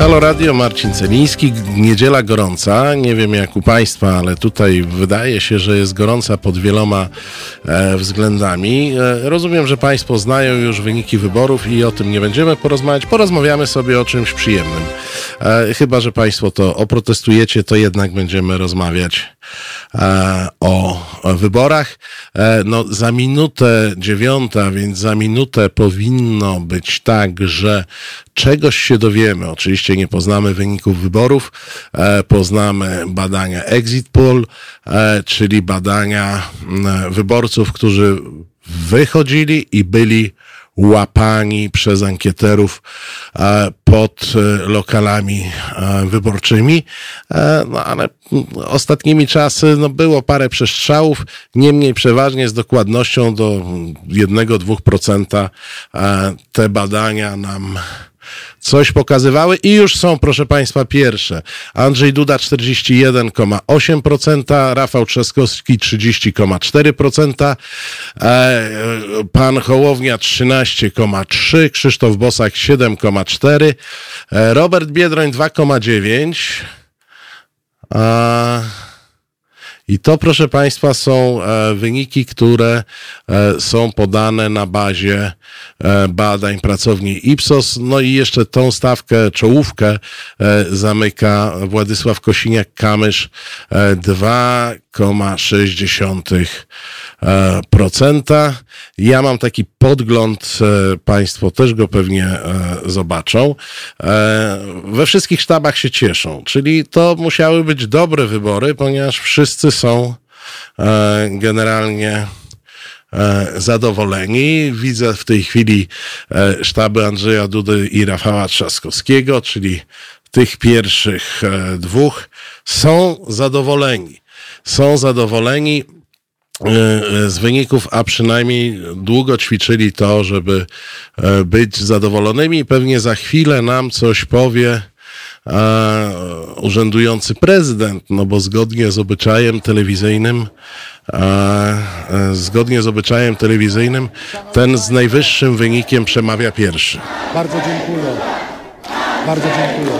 Halo Radio, Marcin Celiński. Niedziela gorąca. Nie wiem jak u Państwa, ale tutaj wydaje się, że jest gorąca pod wieloma e, względami. E, rozumiem, że Państwo znają już wyniki wyborów i o tym nie będziemy porozmawiać. Porozmawiamy sobie o czymś przyjemnym. E, chyba, że Państwo to oprotestujecie, to jednak będziemy rozmawiać e, o, wyborach. E, no, za minutę dziewiąta, więc za minutę powinno być tak, że czegoś się dowiemy. Oczywiście nie poznamy wyników wyborów, e, poznamy badania Exit Poll, e, czyli badania wyborców, którzy wychodzili i byli łapani przez ankieterów e, pod lokalami wyborczymi. No ale ostatnimi czasy no, było parę przestrzałów, niemniej przeważnie z dokładnością do 1-2% e, te badania nam coś pokazywały i już są, proszę Państwa, pierwsze. Andrzej Duda 41,8%, Rafał Trzaskowski 30,4%, e, pan Hołownia 13,3%, Krzysztof Bosak 7,4%, e, Robert Biedroń 2,9%. A... I to, proszę Państwa, są e, wyniki, które e, są podane na bazie e, badań pracowni Ipsos. No i jeszcze tą stawkę, czołówkę zamyka Władysław Kosiniak-Kamysz e, 2,6%. e. Ja mam taki podgląd, e, Państwo też go pewnie e, zobaczą. We wszystkich sztabach się cieszą, czyli to musiały być dobre wybory, ponieważ wszyscy są generalnie zadowoleni. Widzę w tej chwili sztaby Andrzeja Dudy i Rafała Trzaskowskiego, czyli tych pierwszych dwóch, są zadowoleni. Są zadowoleni e, z wyników, a przynajmniej długo ćwiczyli to, żeby e, być zadowolonymi. Pewnie za chwilę nam coś powie e, urzędujący prezydent, no bo zgodnie z obyczajem telewizyjnym, e, e, zgodnie z obyczajem telewizyjnym, ten z najwyższym wynikiem przemawia pierwszy. Bardzo dziękuję. Bardzo dziękuję.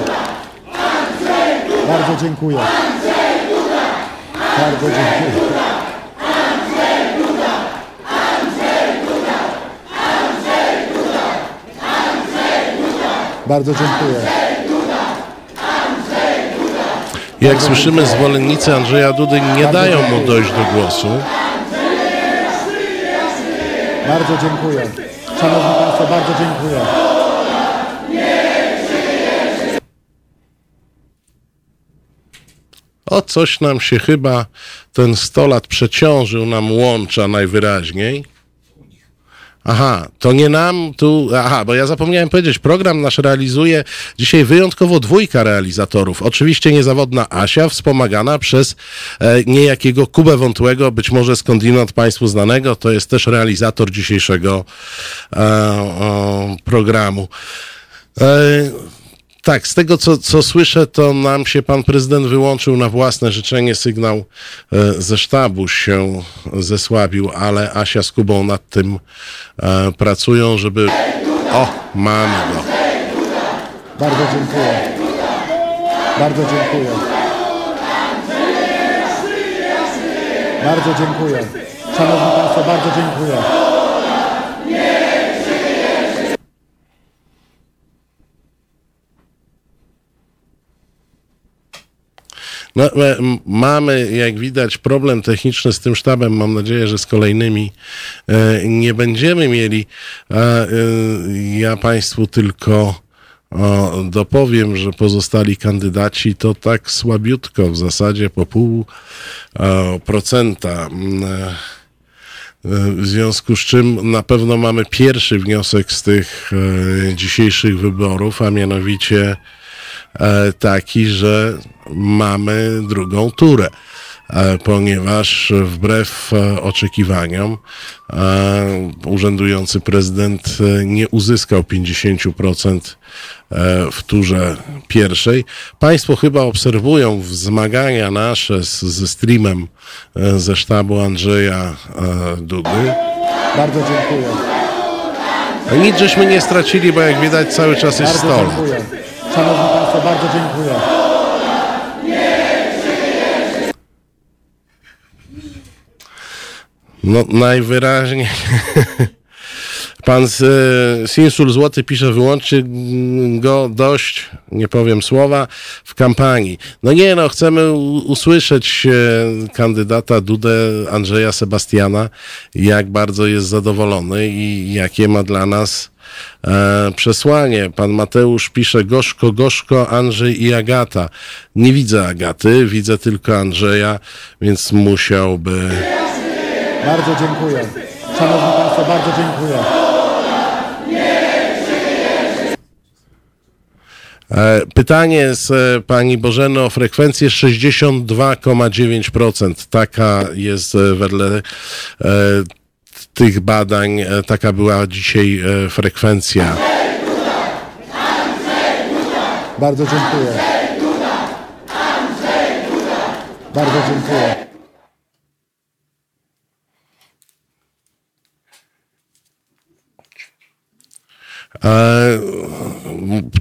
Bardzo dziękuję. Bardzo dziękuję. Bardzo dziękuję. Jak słyszymy, zwolennicy Andrzeja Dudy nie dają mu dojść do głosu. Bardzo dziękuję. Szanowni Państwo, bardzo dziękuję. O coś nam się chyba ten 100 lat przeciążył nam łącza najwyraźniej. Aha, to nie nam tu. Aha, bo ja zapomniałem powiedzieć, program nasz realizuje dzisiaj wyjątkowo dwójka realizatorów. Oczywiście niezawodna Asia, wspomagana przez e, niejakiego Kubę Wątłego, być może skądinąd Państwu znanego. To jest też realizator dzisiejszego e, o, programu. E, tak, z tego co, co słyszę, to nam się pan prezydent wyłączył na własne życzenie. Sygnał e, ze sztabu się zesłabił, ale Asia z Kubą nad tym e, pracują, żeby. O, mamy go. Bardzo dziękuję. Bardzo dziękuję. Bardzo dziękuję. Szanowni Państwo, bardzo dziękuję. No, mamy, jak widać, problem techniczny z tym sztabem. Mam nadzieję, że z kolejnymi e, nie będziemy mieli. E, ja Państwu tylko dopowiem, że pozostali kandydaci to tak słabiutko, w zasadzie po pół e, procenta. W związku z czym na pewno mamy pierwszy wniosek z tych dzisiejszych wyborów, a mianowicie taki, że mamy drugą turę. E, Ponieważ wbrew e, oczekiwaniom e, urzędujący prezydent nie uzyskał 50% e, w turze pierwszej. Państwo chyba obserwują wzmagania nasze z, ze streamem ze sztabu Andrzeja Dudy. Bardzo dziękuję. A Nic żeśmy nie stracili, bo jak widać cały czas jest Bardzo stola. dziękuję. Szanowni Państwo, bardzo dziękuję. No najwyraźniej pan Sinsul Złoty pisze wyłącznie go dość, nie powiem słowa, w kampanii. No nie no, chcemy usłyszeć e, kandydata Dudę Andrzeja Sebastiana, jak bardzo jest zadowolony i jakie ma dla nas e, przesłanie. Pan Mateusz pisze gorzko, gorzko, Andrzej i Agata. Nie widzę Agaty, widzę tylko Andrzeja, więc musiałby... Bardzo dziękuję. Szanowni Państwo, bardzo dziękuję. E, Pytanie z e, pani Bożeny o frekwencję 62,9%. Taka jest e, wedle tych badań, taka była dzisiaj frekwencja. Bardzo dziękuję. Bardzo dziękuję.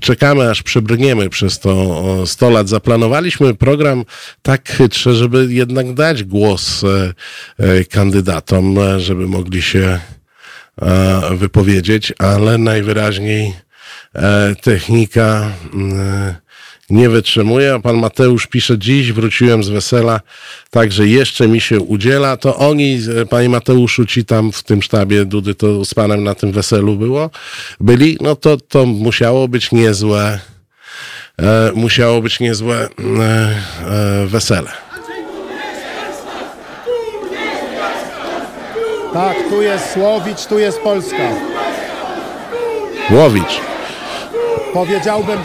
Czekamy, aż przebrniemy przez to o, 100 lat. Zaplanowaliśmy program tak chytrze, żeby jednak dać głos e, e, kandydatom, e, żeby mogli się e, wypowiedzieć, ale najwyraźniej e, technika nie wytrzymuje. A pan Mateusz pisze, dziś wróciłem z wesela, także jeszcze mi się udziela. To oni, e, panie Mateuszu, ci tam w tym sztabie Dudy, to z panem na tym weselu było, byli, no to, to musiało być niezłe, e, musiało być niezłe e, e, wesele. Tak, tu jest Słowicz, tu jest Polska. Łowicz. Powiedziałbym,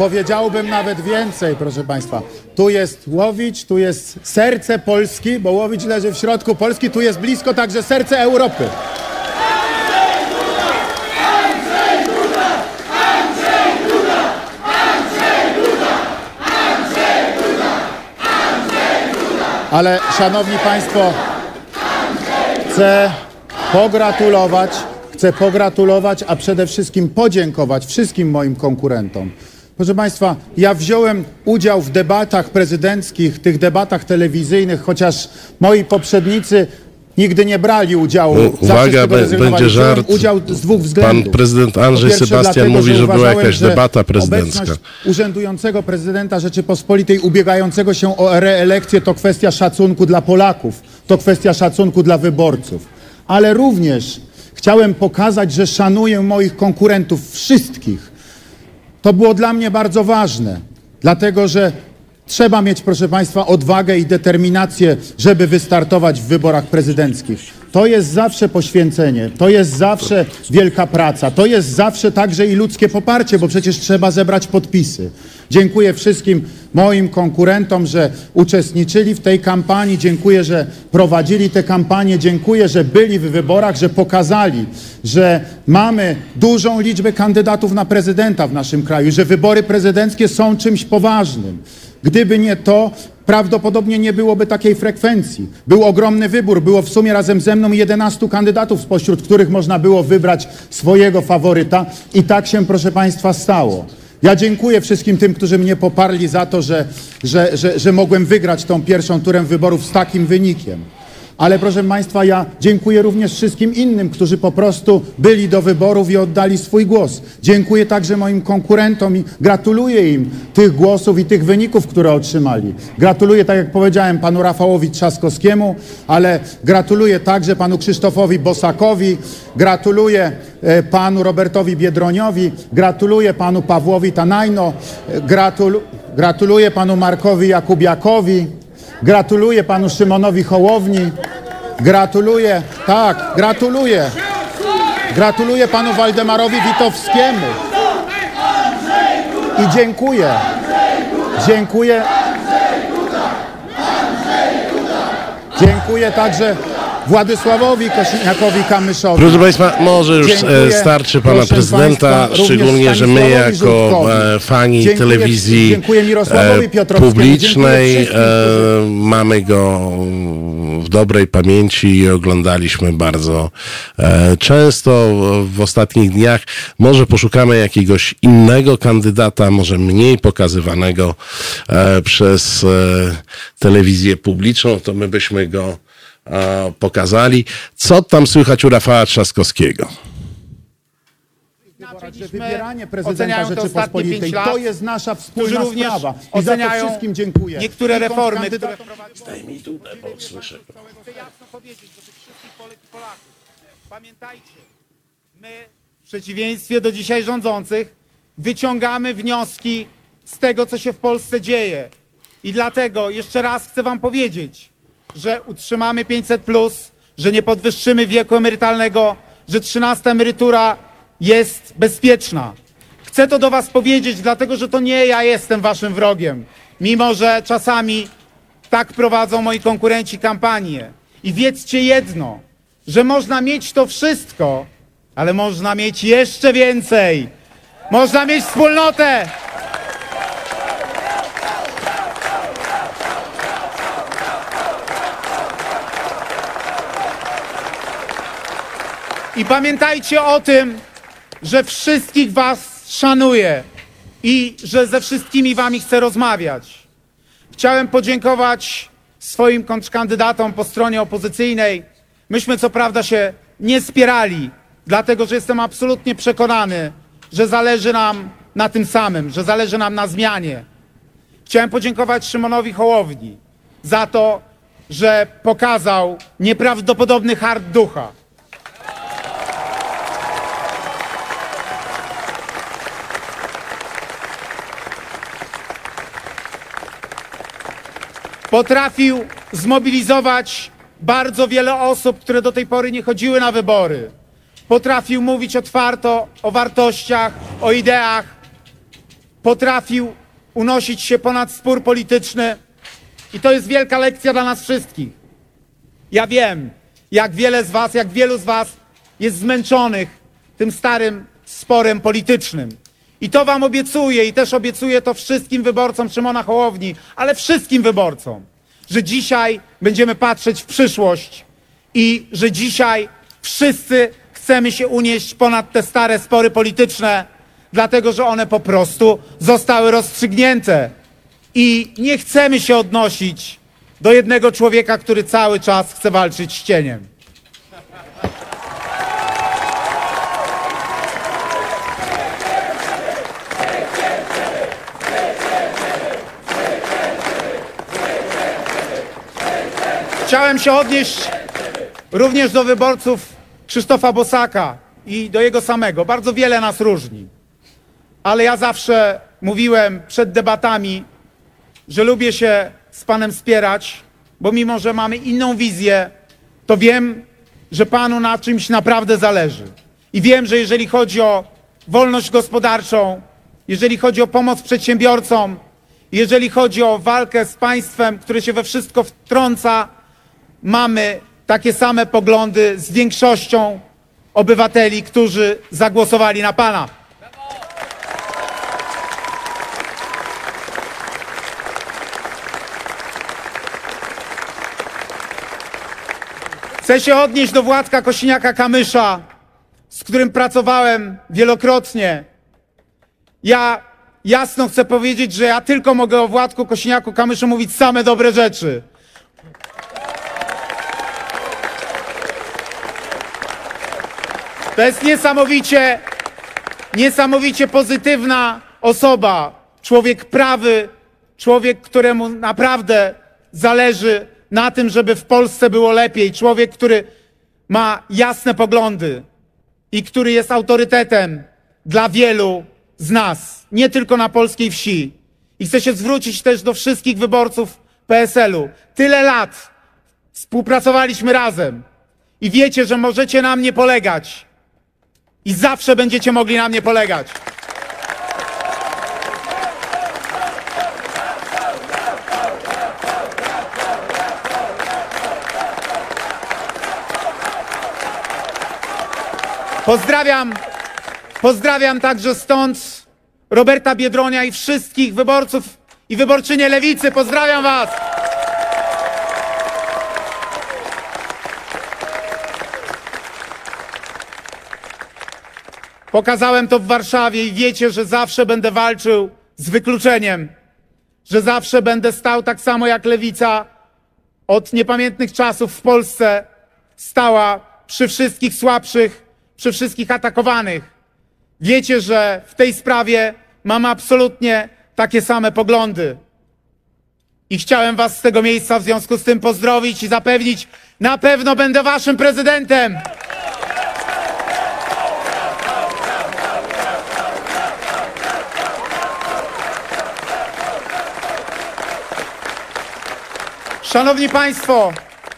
powiedziałbym nawet więcej, proszę Państwa. Tu jest Łowicz, tu jest serce Polski, bo Łowicz leży w środku Polski, tu jest blisko także serce Europy. Ale szanowni Państwo, chcę pogratulować, chcę pogratulować, a przede wszystkim podziękować wszystkim moim konkurentom. Proszę Państwa, ja wziąłem udział w debatach prezydenckich, tych debatach telewizyjnych, chociaż moi poprzednicy nigdy nie brali udziału. Z Uwaga, będzie żart. udział z dwóch względów. Pan prezydent Andrzej pierwsze Sebastian dlatego, mówi, że była uważałem, jakaś że debata prezydencka. urzędującego prezydenta Rzeczypospolitej ubiegającego się o reelekcję to kwestia szacunku dla Polaków, to kwestia szacunku dla wyborców. Ale również chciałem pokazać, że szanuję moich konkurentów wszystkich. To było dla mnie bardzo ważne, dlatego że trzeba mieć, proszę Państwa, odwagę i determinację, żeby wystartować w wyborach prezydenckich. To jest zawsze poświęcenie, to jest zawsze wielka praca, to jest zawsze także i ludzkie poparcie, bo przecież trzeba zebrać podpisy. Dziękuję wszystkim moim konkurentom, że uczestniczyli w tej kampanii. Dziękuję, że prowadzili tę kampanię. Dziękuję, że byli w wyborach, że pokazali, że mamy dużą liczbę kandydatów na prezydenta w naszym kraju, że wybory prezydenckie są czymś poważnym. Gdyby nie to, prawdopodobnie nie byłoby takiej frekwencji. Był ogromny wybór, było w sumie razem ze mną 11 kandydatów, spośród których można było wybrać swojego faworyta i tak się, proszę Państwa, stało. Ja dziękuję wszystkim tym, którzy mnie poparli za to, że, że, że, że mogłem wygrać tą pierwszą turę wyborów z takim wynikiem. Ale proszę Państwa, ja dziękuję również wszystkim innym, którzy po prostu byli do wyborów i oddali swój głos. Dziękuję także moim konkurentom i gratuluję im tych głosów i tych wyników, które otrzymali. Gratuluję, tak jak powiedziałem, panu Rafałowi Trzaskowskiemu, ale gratuluję także panu Krzysztofowi Bosakowi, gratuluję e, panu Robertowi Biedroniowi, gratuluję panu Pawłowi Tanajno, e, gratulu, gratuluję panu Markowi Jakubiakowi, Gratuluję panu Szymonowi Hołowni. Gratuluję, tak, gratuluję. Gratuluję panu Waldemarowi Witowskiemu. I dziękuję. Dziękuję. Dziękuję także Władysławowi Kosiniakowi Kamyszowi. Proszę Państwa, może już Dziękuję. e, starczy Pana Proszę Prezydenta, Państwa, szczególnie, że my jako e, fani Dziękuję- telewizji dziękuję e, publicznej Dziękuję e, mamy go w dobrej pamięci i oglądaliśmy bardzo często w, ostatnich dniach. Może poszukamy jakiegoś innego kandydata, może mniej pokazywanego przez telewizję publiczną, to my byśmy go pokazali. Co tam słychać u Rafała Trzaskowskiego? że wybieranie prezydenta Rzeczypospolitej lat, to jest nasza wspólna również sprawa. I za to oceniają wszystkim dziękuję. niektóre I reformy, które. Daj mi tu, bo słyszę. Chcę jasno powiedzieć do tych wszystkich Polek i Polaków. Pamiętajcie, my w przeciwieństwie do dzisiaj rządzących wyciągamy wnioski z tego, co się w Polsce dzieje. I dlatego jeszcze raz chcę wam powiedzieć, że utrzymamy 500, że nie podwyższymy wieku emerytalnego, że 13 emerytura jest bezpieczna. Chcę to do was powiedzieć, dlatego że to nie ja jestem waszym wrogiem. Mimo, że czasami tak prowadzą moi konkurenci kampanię. I wiedzcie jedno, że można mieć to wszystko, ale można mieć jeszcze więcej. Można mieć wspólnotę. I pamiętajcie o tym, że wszystkich was szanuję i że ze wszystkimi wami chcę rozmawiać. Chciałem podziękować swoim kontrkandydatom po stronie opozycyjnej. Myśmy co prawda się nie spierali, dlatego że jestem absolutnie przekonany, że zależy nam na tym samym, że zależy nam na zmianie. Chciałem podziękować Szymonowi Hołowni za to, że pokazał nieprawdopodobny hart ducha. Potrafił zmobilizować bardzo wiele osób, które do tej pory nie chodziły na wybory. Potrafił mówić otwarto o wartościach, o ideach. Potrafił unosić się ponad spór polityczny. I to jest wielka lekcja dla nas wszystkich. Ja wiem, jak wiele z Was, jak wielu z Was jest zmęczonych tym starym sporem politycznym. I to Wam obiecuję i też obiecuję to wszystkim wyborcom Szymona Hołowni, ale wszystkim wyborcom, że dzisiaj będziemy patrzeć w przyszłość i że dzisiaj wszyscy chcemy się unieść ponad te stare spory polityczne, dlatego że one po prostu zostały rozstrzygnięte. I nie chcemy się odnosić do jednego człowieka, który cały czas chce walczyć z cieniem. Chciałem się odnieść również do wyborców Krzysztofa Bosaka i do jego samego. Bardzo wiele nas różni. Ale ja zawsze mówiłem przed debatami, że lubię się z Panem spierać, bo mimo, że mamy inną wizję, to wiem, że Panu na czymś naprawdę zależy. I wiem, że jeżeli chodzi o wolność gospodarczą, jeżeli chodzi o pomoc przedsiębiorcom, jeżeli chodzi o walkę z państwem, które się we wszystko wtrąca, mamy takie same poglądy z większością obywateli, którzy zagłosowali na Pana. Chcę się odnieść do Władka Kosiniaka-Kamysza, z którym pracowałem wielokrotnie. Ja jasno chcę powiedzieć, że ja tylko mogę o Władku Kosiniaku-Kamyszu mówić same dobre rzeczy. To jest niesamowicie, niesamowicie pozytywna osoba. Człowiek prawy, człowiek, któremu naprawdę zależy na tym, żeby w Polsce było lepiej. Człowiek, który ma jasne poglądy i który jest autorytetem dla wielu z nas, nie tylko na polskiej wsi. I chcę się zwrócić też do wszystkich wyborców PSL-u. Tyle lat współpracowaliśmy razem i wiecie, że możecie na mnie polegać. I zawsze będziecie mogli na mnie polegać. Pozdrawiam, pozdrawiam także stąd Roberta Biedronia i wszystkich wyborców i wyborczynie lewicy. Pozdrawiam Was. Pokazałem to w Warszawie i wiecie, że zawsze będę walczył z wykluczeniem, że zawsze będę stał tak samo jak lewica od niepamiętnych czasów w Polsce stała przy wszystkich słabszych, przy wszystkich atakowanych. Wiecie, że w tej sprawie mamy absolutnie takie same poglądy. I chciałem Was z tego miejsca w związku z tym pozdrowić i zapewnić, na pewno będę Waszym prezydentem. Szanowni Państwo,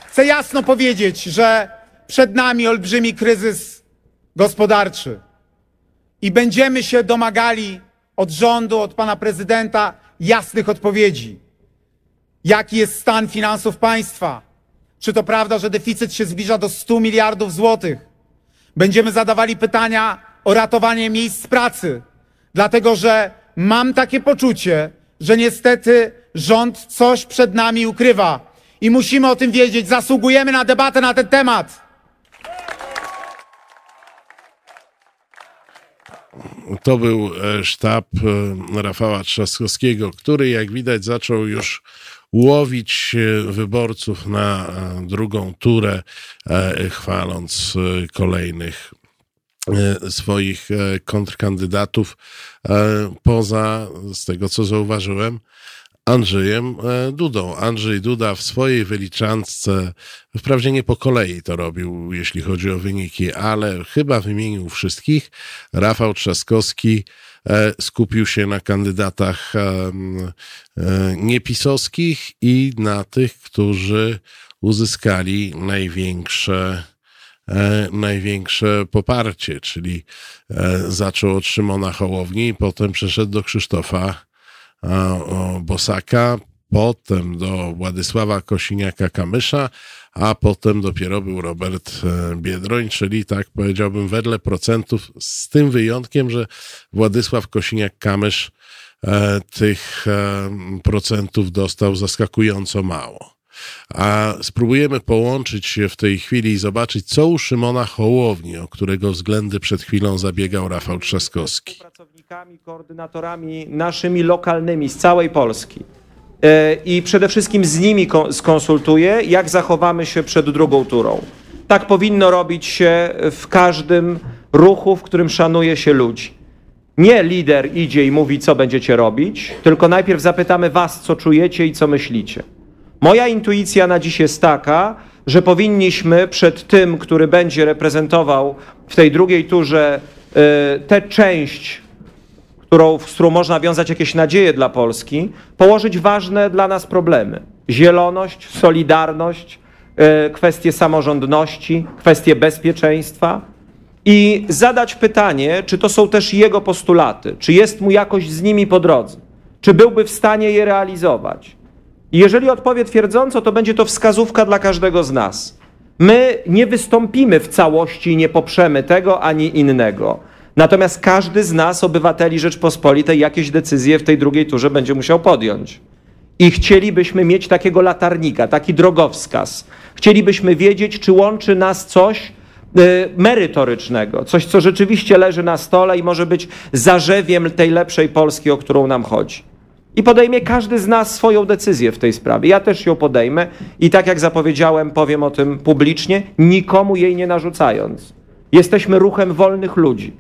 chcę jasno powiedzieć, że przed nami olbrzymi kryzys gospodarczy i będziemy się domagali od rządu, od pana prezydenta jasnych odpowiedzi. Jaki jest stan finansów państwa? Czy to prawda, że deficyt się zbliża do 100 miliardów złotych? Będziemy zadawali pytania o ratowanie miejsc pracy, dlatego że mam takie poczucie, że niestety rząd coś przed nami ukrywa i musimy o tym wiedzieć. Zasługujemy na debatę na ten temat. To był e, sztab e, Rafała Trzaskowskiego, który jak widać zaczął już łowić e, wyborców na drugą turę, chwaląc kolejnych swoich kontrkandydatów. Poza, z tego co zauważyłem, Andrzejem e, Dudą. Andrzej Duda w swojej wyliczance, wprawdzie nie po kolei to robił, jeśli chodzi o wyniki, ale chyba wymienił wszystkich. Rafał Trzaskowski e, skupił się na kandydatach e, niepisowskich i na tych, którzy uzyskali największe największe poparcie, czyli zaczął od Szymona Hołowni, potem przeszedł do Krzysztofa Bosaka, potem do Władysława Kosiniaka-Kamysza, a potem dopiero był Robert e, Biedroń, czyli tak powiedziałbym wedle procentów, z tym wyjątkiem, że Władysław Kosiniak-Kamysz e, tych e, procentów dostał zaskakująco mało. A spróbujemy połączyć się w tej chwili i zobaczyć, co u Szymona Hołowni, o którego względy przed chwilą zabiegał Rafał Trzaskowski. Pracownikami, koordynatorami naszymi lokalnymi z całej Polski. E, I przede wszystkim z nimi skonsultuję, jak zachowamy się przed drugą turą. Tak powinno robić się w każdym ruchu, w którym szanuje się ludzi. Nie lider idzie i mówi, co będziecie robić, tylko najpierw zapytamy was, co czujecie i co myślicie. Moja intuicja na dziś jest taka, że powinniśmy przed tym, który będzie reprezentował w tej drugiej turze y, tę część, którą, z którą można wiązać jakieś nadzieje dla Polski, położyć ważne dla nas problemy. Zieloność, solidarność, y, kwestie samorządności, kwestie bezpieczeństwa i zadać pytanie, czy to są też jego postulaty, czy jest mu jakoś z nimi po drodze, czy byłby w stanie je realizować. I jeżeli odpowie twierdząco, to będzie to wskazówka dla każdego z nas. My nie wystąpimy w całości nie poprzemy tego ani innego. Natomiast każdy z nas, obywateli Rzeczpospolitej, jakieś decyzje w tej drugiej turze będzie musiał podjąć. I chcielibyśmy mieć takiego latarnika, taki drogowskaz. Chcielibyśmy wiedzieć, czy łączy nas coś y, merytorycznego, coś, co rzeczywiście leży na stole i może być zarzewiem tej lepszej Polski, o którą nam chodzi. I podejmie każdy z nas swoją decyzję w tej sprawie. Ja też ją podejmę i tak jak zapowiedziałem, powiem o tym publicznie, nikomu jej nie narzucając. Jesteśmy ruchem wolnych ludzi,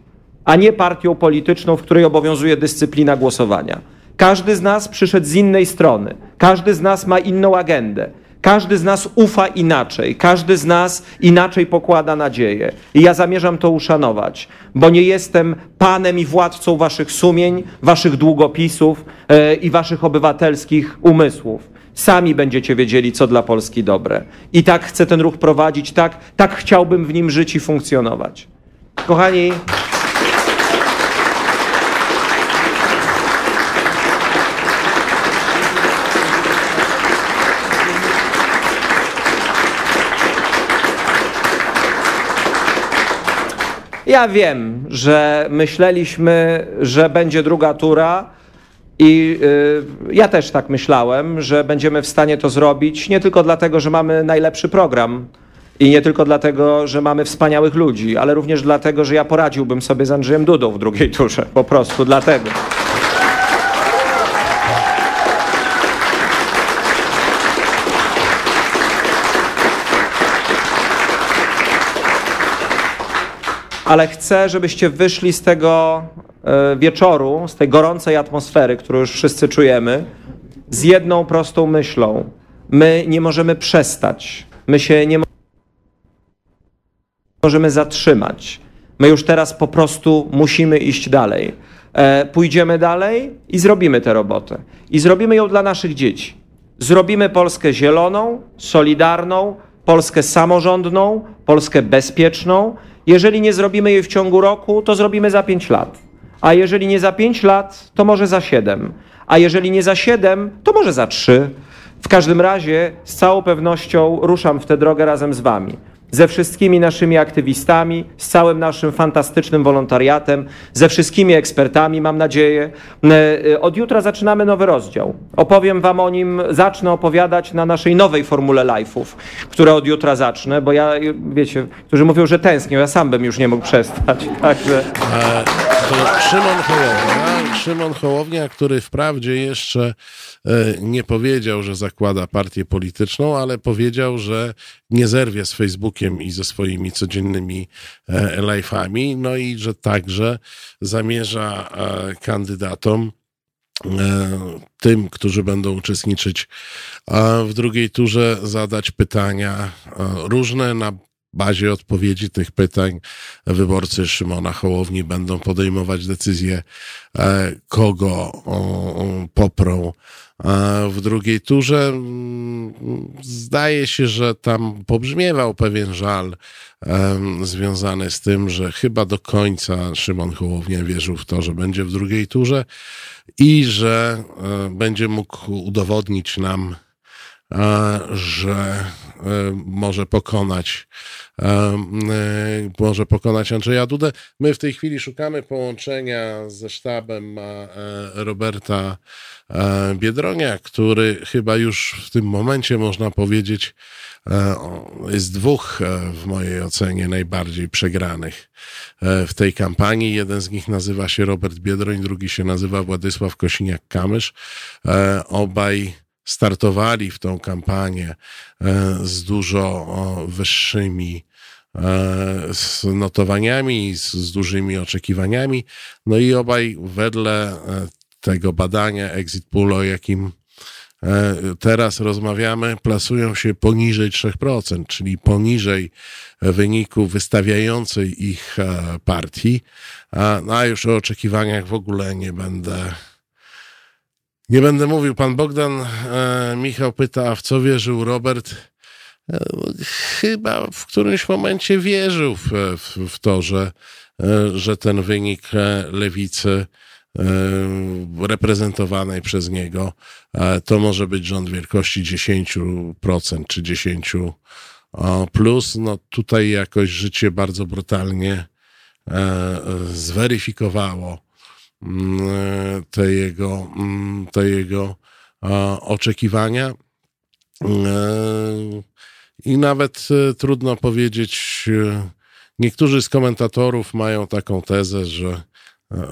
a nie partią polityczną, w której obowiązuje dyscyplina głosowania. Każdy z nas przyszedł z innej strony, każdy z nas ma inną agendę. Każdy z nas ufa inaczej, każdy z nas inaczej pokłada nadzieję. I ja zamierzam to uszanować, bo nie jestem panem i władcą waszych sumień, waszych długopisów e, i waszych obywatelskich umysłów. Sami będziecie wiedzieli, co dla Polski dobre. I tak chcę ten ruch prowadzić, tak, tak chciałbym w nim żyć i funkcjonować. Kochani. Ja wiem, że myśleliśmy, że będzie druga tura i y, ja też tak myślałem, że będziemy w stanie to zrobić, nie tylko dlatego, że mamy najlepszy program I nie tylko dlatego, że mamy wspaniałych ludzi, ale również dlatego, że ja poradziłbym sobie z Andrzejem Dudą w drugiej turze. Po prostu dlatego. Ale chcę, żebyście wyszli z tego e, wieczoru, z tej gorącej atmosfery, którą już wszyscy czujemy, z jedną prostą myślą. My nie możemy przestać. My się nie możemy zatrzymać. My już teraz po prostu musimy iść dalej. E, pójdziemy dalej i zrobimy tę robotę. I zrobimy ją dla naszych dzieci. Zrobimy Polskę zieloną, solidarną, Polskę samorządną, Polskę bezpieczną. Jeżeli nie zrobimy jej w ciągu roku, to zrobimy za pięć lat. A jeżeli nie za pięć lat, to może za siedem. A jeżeli nie za siedem, to może za trzy. W każdym razie z całą pewnością ruszam w tę drogę razem z Wami ze wszystkimi naszymi aktywistami, z całym naszym fantastycznym wolontariatem, ze wszystkimi ekspertami, mam nadzieję. E, e, od jutra zaczynamy nowy rozdział. Opowiem Wam o nim, zacznę opowiadać na naszej nowej formule live'ów, które od jutra zacznę, bo ja, wiecie, którzy mówią, że tęsknią, ja sam bym już nie mógł przestać. Także... Szymon Szymon Hołownia, który wprawdzie jeszcze e, nie powiedział, że zakłada partię polityczną, ale powiedział, że nie zerwie z Facebookiem i ze swoimi codziennymi e, live'ami, no i że także zamierza e, kandydatom tym, którzy będą uczestniczyć w drugiej turze, zadać pytania różne na bazie odpowiedzi tych pytań wyborcy Szymona Hołowni będą podejmować decyzję, e, kogo poprą w drugiej turze. Mm, zdaje się, że tam pobrzmiewał pewien żal związany z tym, że chyba do końca Szymon Hołownia wierzył w to, że będzie w drugiej turze i że e, będzie mógł udowodnić nam, że e, może pokonać e, może pokonać Andrzeja Dudę. My w tej chwili szukamy połączenia ze sztabem e, Roberta Biedronia, który chyba już w tym momencie można powiedzieć jest dwóch w mojej ocenie najbardziej przegranych w tej kampanii. Jeden z nich nazywa się Robert Biedroń, drugi się nazywa Władysław Kosiniak-Kamysz. Obaj startowali w tą kampanię e, z dużo wyższymi e, z notowaniami, z, z dużymi oczekiwaniami. No i obaj wedle e, tego badania Exit Pool, o jakim teraz rozmawiamy, plasują się poniżej 3%, czyli poniżej wyniku wystawiającej ich partii. A, no a już o oczekiwaniach w ogóle nie będę nie będę mówił. Pan Bogdan e, Michał pyta, a w co wierzył Robert? E, chyba w którymś momencie wierzył w, w, w to, że, e, że ten wynik e, lewicy e, reprezentowanej przez niego e, to może być rząd wielkości 10% czy 10% plus. No tutaj jakoś życie bardzo brutalnie zweryfikowało te jego, mm, te jego oczekiwania. E, I nawet e, trudno powiedzieć, e, niektórzy z komentatorów mają taką tezę, że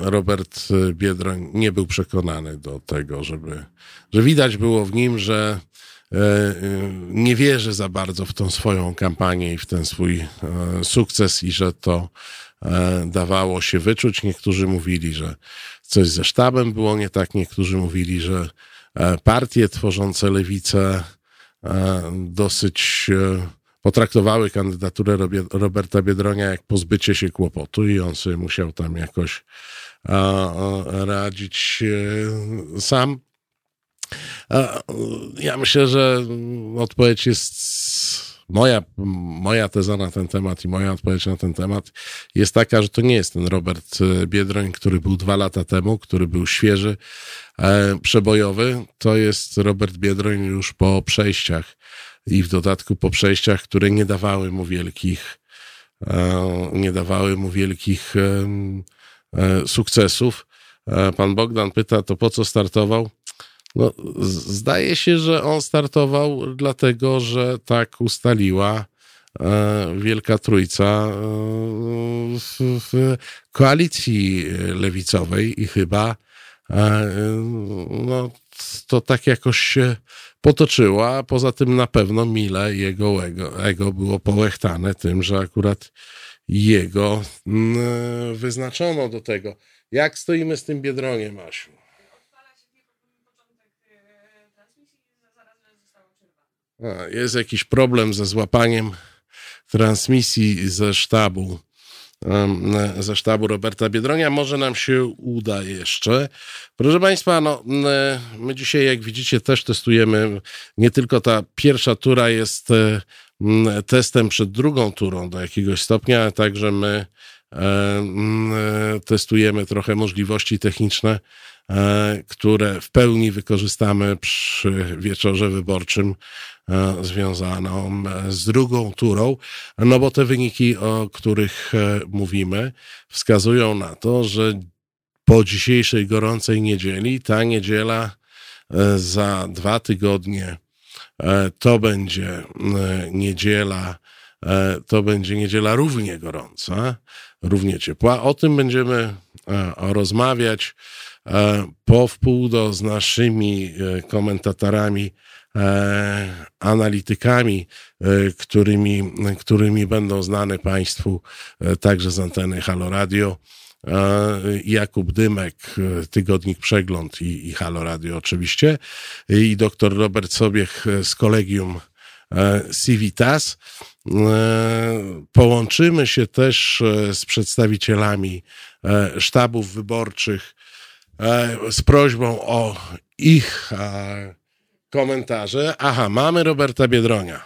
Robert Biedroń nie był przekonany do tego, żeby, że widać było w nim, że nie wierzy za bardzo w tą swoją kampanię i w ten swój sukces i że to E, dawało się wyczuć. Niektórzy mówili, że coś ze sztabem było nie tak, niektórzy mówili, że e, partie tworzące lewicę e, dosyć potraktowały kandydaturę Roberta Biedronia jak pozbycie się kłopotu i on sobie musiał tam jakoś radzić sam. Ja myślę, że odpowiedź jest moja, moja teza na ten temat i moja odpowiedź na ten temat jest taka, że to nie jest ten Robert e, Biedroń, który był dwa lata temu, który był świeży, e, przebojowy. To jest Robert Biedroń już po przejściach i w dodatku po przejściach, które nie dawały mu wielkich, e, nie dawały mu wielkich sukcesów. Pan Bogdan pyta, to po co startował? No, zdaje się, że on startował dlatego, że tak ustaliła e, Wielka Trójca e, w, w koalicji lewicowej i chyba e, no, to tak jakoś się potoczyło, a poza tym na pewno mile jego ego, ego było połechtane tym, że akurat jego mm, wyznaczono do tego. Jak stoimy z tym Biedroniem, Asiu? Jest jakiś problem ze złapaniem transmisji ze sztabu, ze sztabu Roberta Biedronia. Może nam się uda jeszcze. Proszę Państwa, no, my dzisiaj, jak widzicie, też testujemy. Nie tylko ta pierwsza tura jest e, testem przed drugą turą do jakiegoś stopnia, ale także my e, e, testujemy trochę możliwości techniczne, które w pełni wykorzystamy przy wieczorze wyborczym związaną e, z drugą turą, no bo te wyniki, o których e, mówimy, wskazują na to, że po dzisiejszej gorącej niedzieli, ta niedziela e, za dwa tygodnie e, to będzie e, niedziela, e, to będzie niedziela równie gorąca, równie ciepła. O tym będziemy e, rozmawiać e, po wpół do z naszymi e, komentatorami, e, analitykami, e, którymi, którymi będą znane Państwu e, także z anteny Halo Radio. E, Jakub Dymek, e, Tygodnik Przegląd i, i Halo Radio oczywiście i doktor Robert Sobiech e, z kolegium e, Civitas. E, Połączymy się też e, z przedstawicielami e, sztabów wyborczych e, z prośbą o ich e, komentarze. Aha, mamy Roberta Biedronia.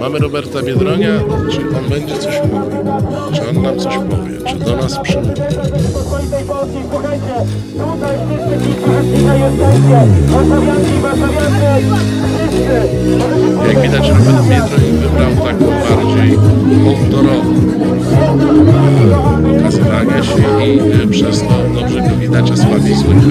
Mamy Roberta Biedronia. Czy on będzie coś mówił? Czy on nam coś powie? Czy do nas słuchajcie, tutaj wszyscy. Jak widać, Robert Biedroń wybrał taką bardziej mundurową pokazywania się i e, przez to dobrze go widać, a słabiej słychać.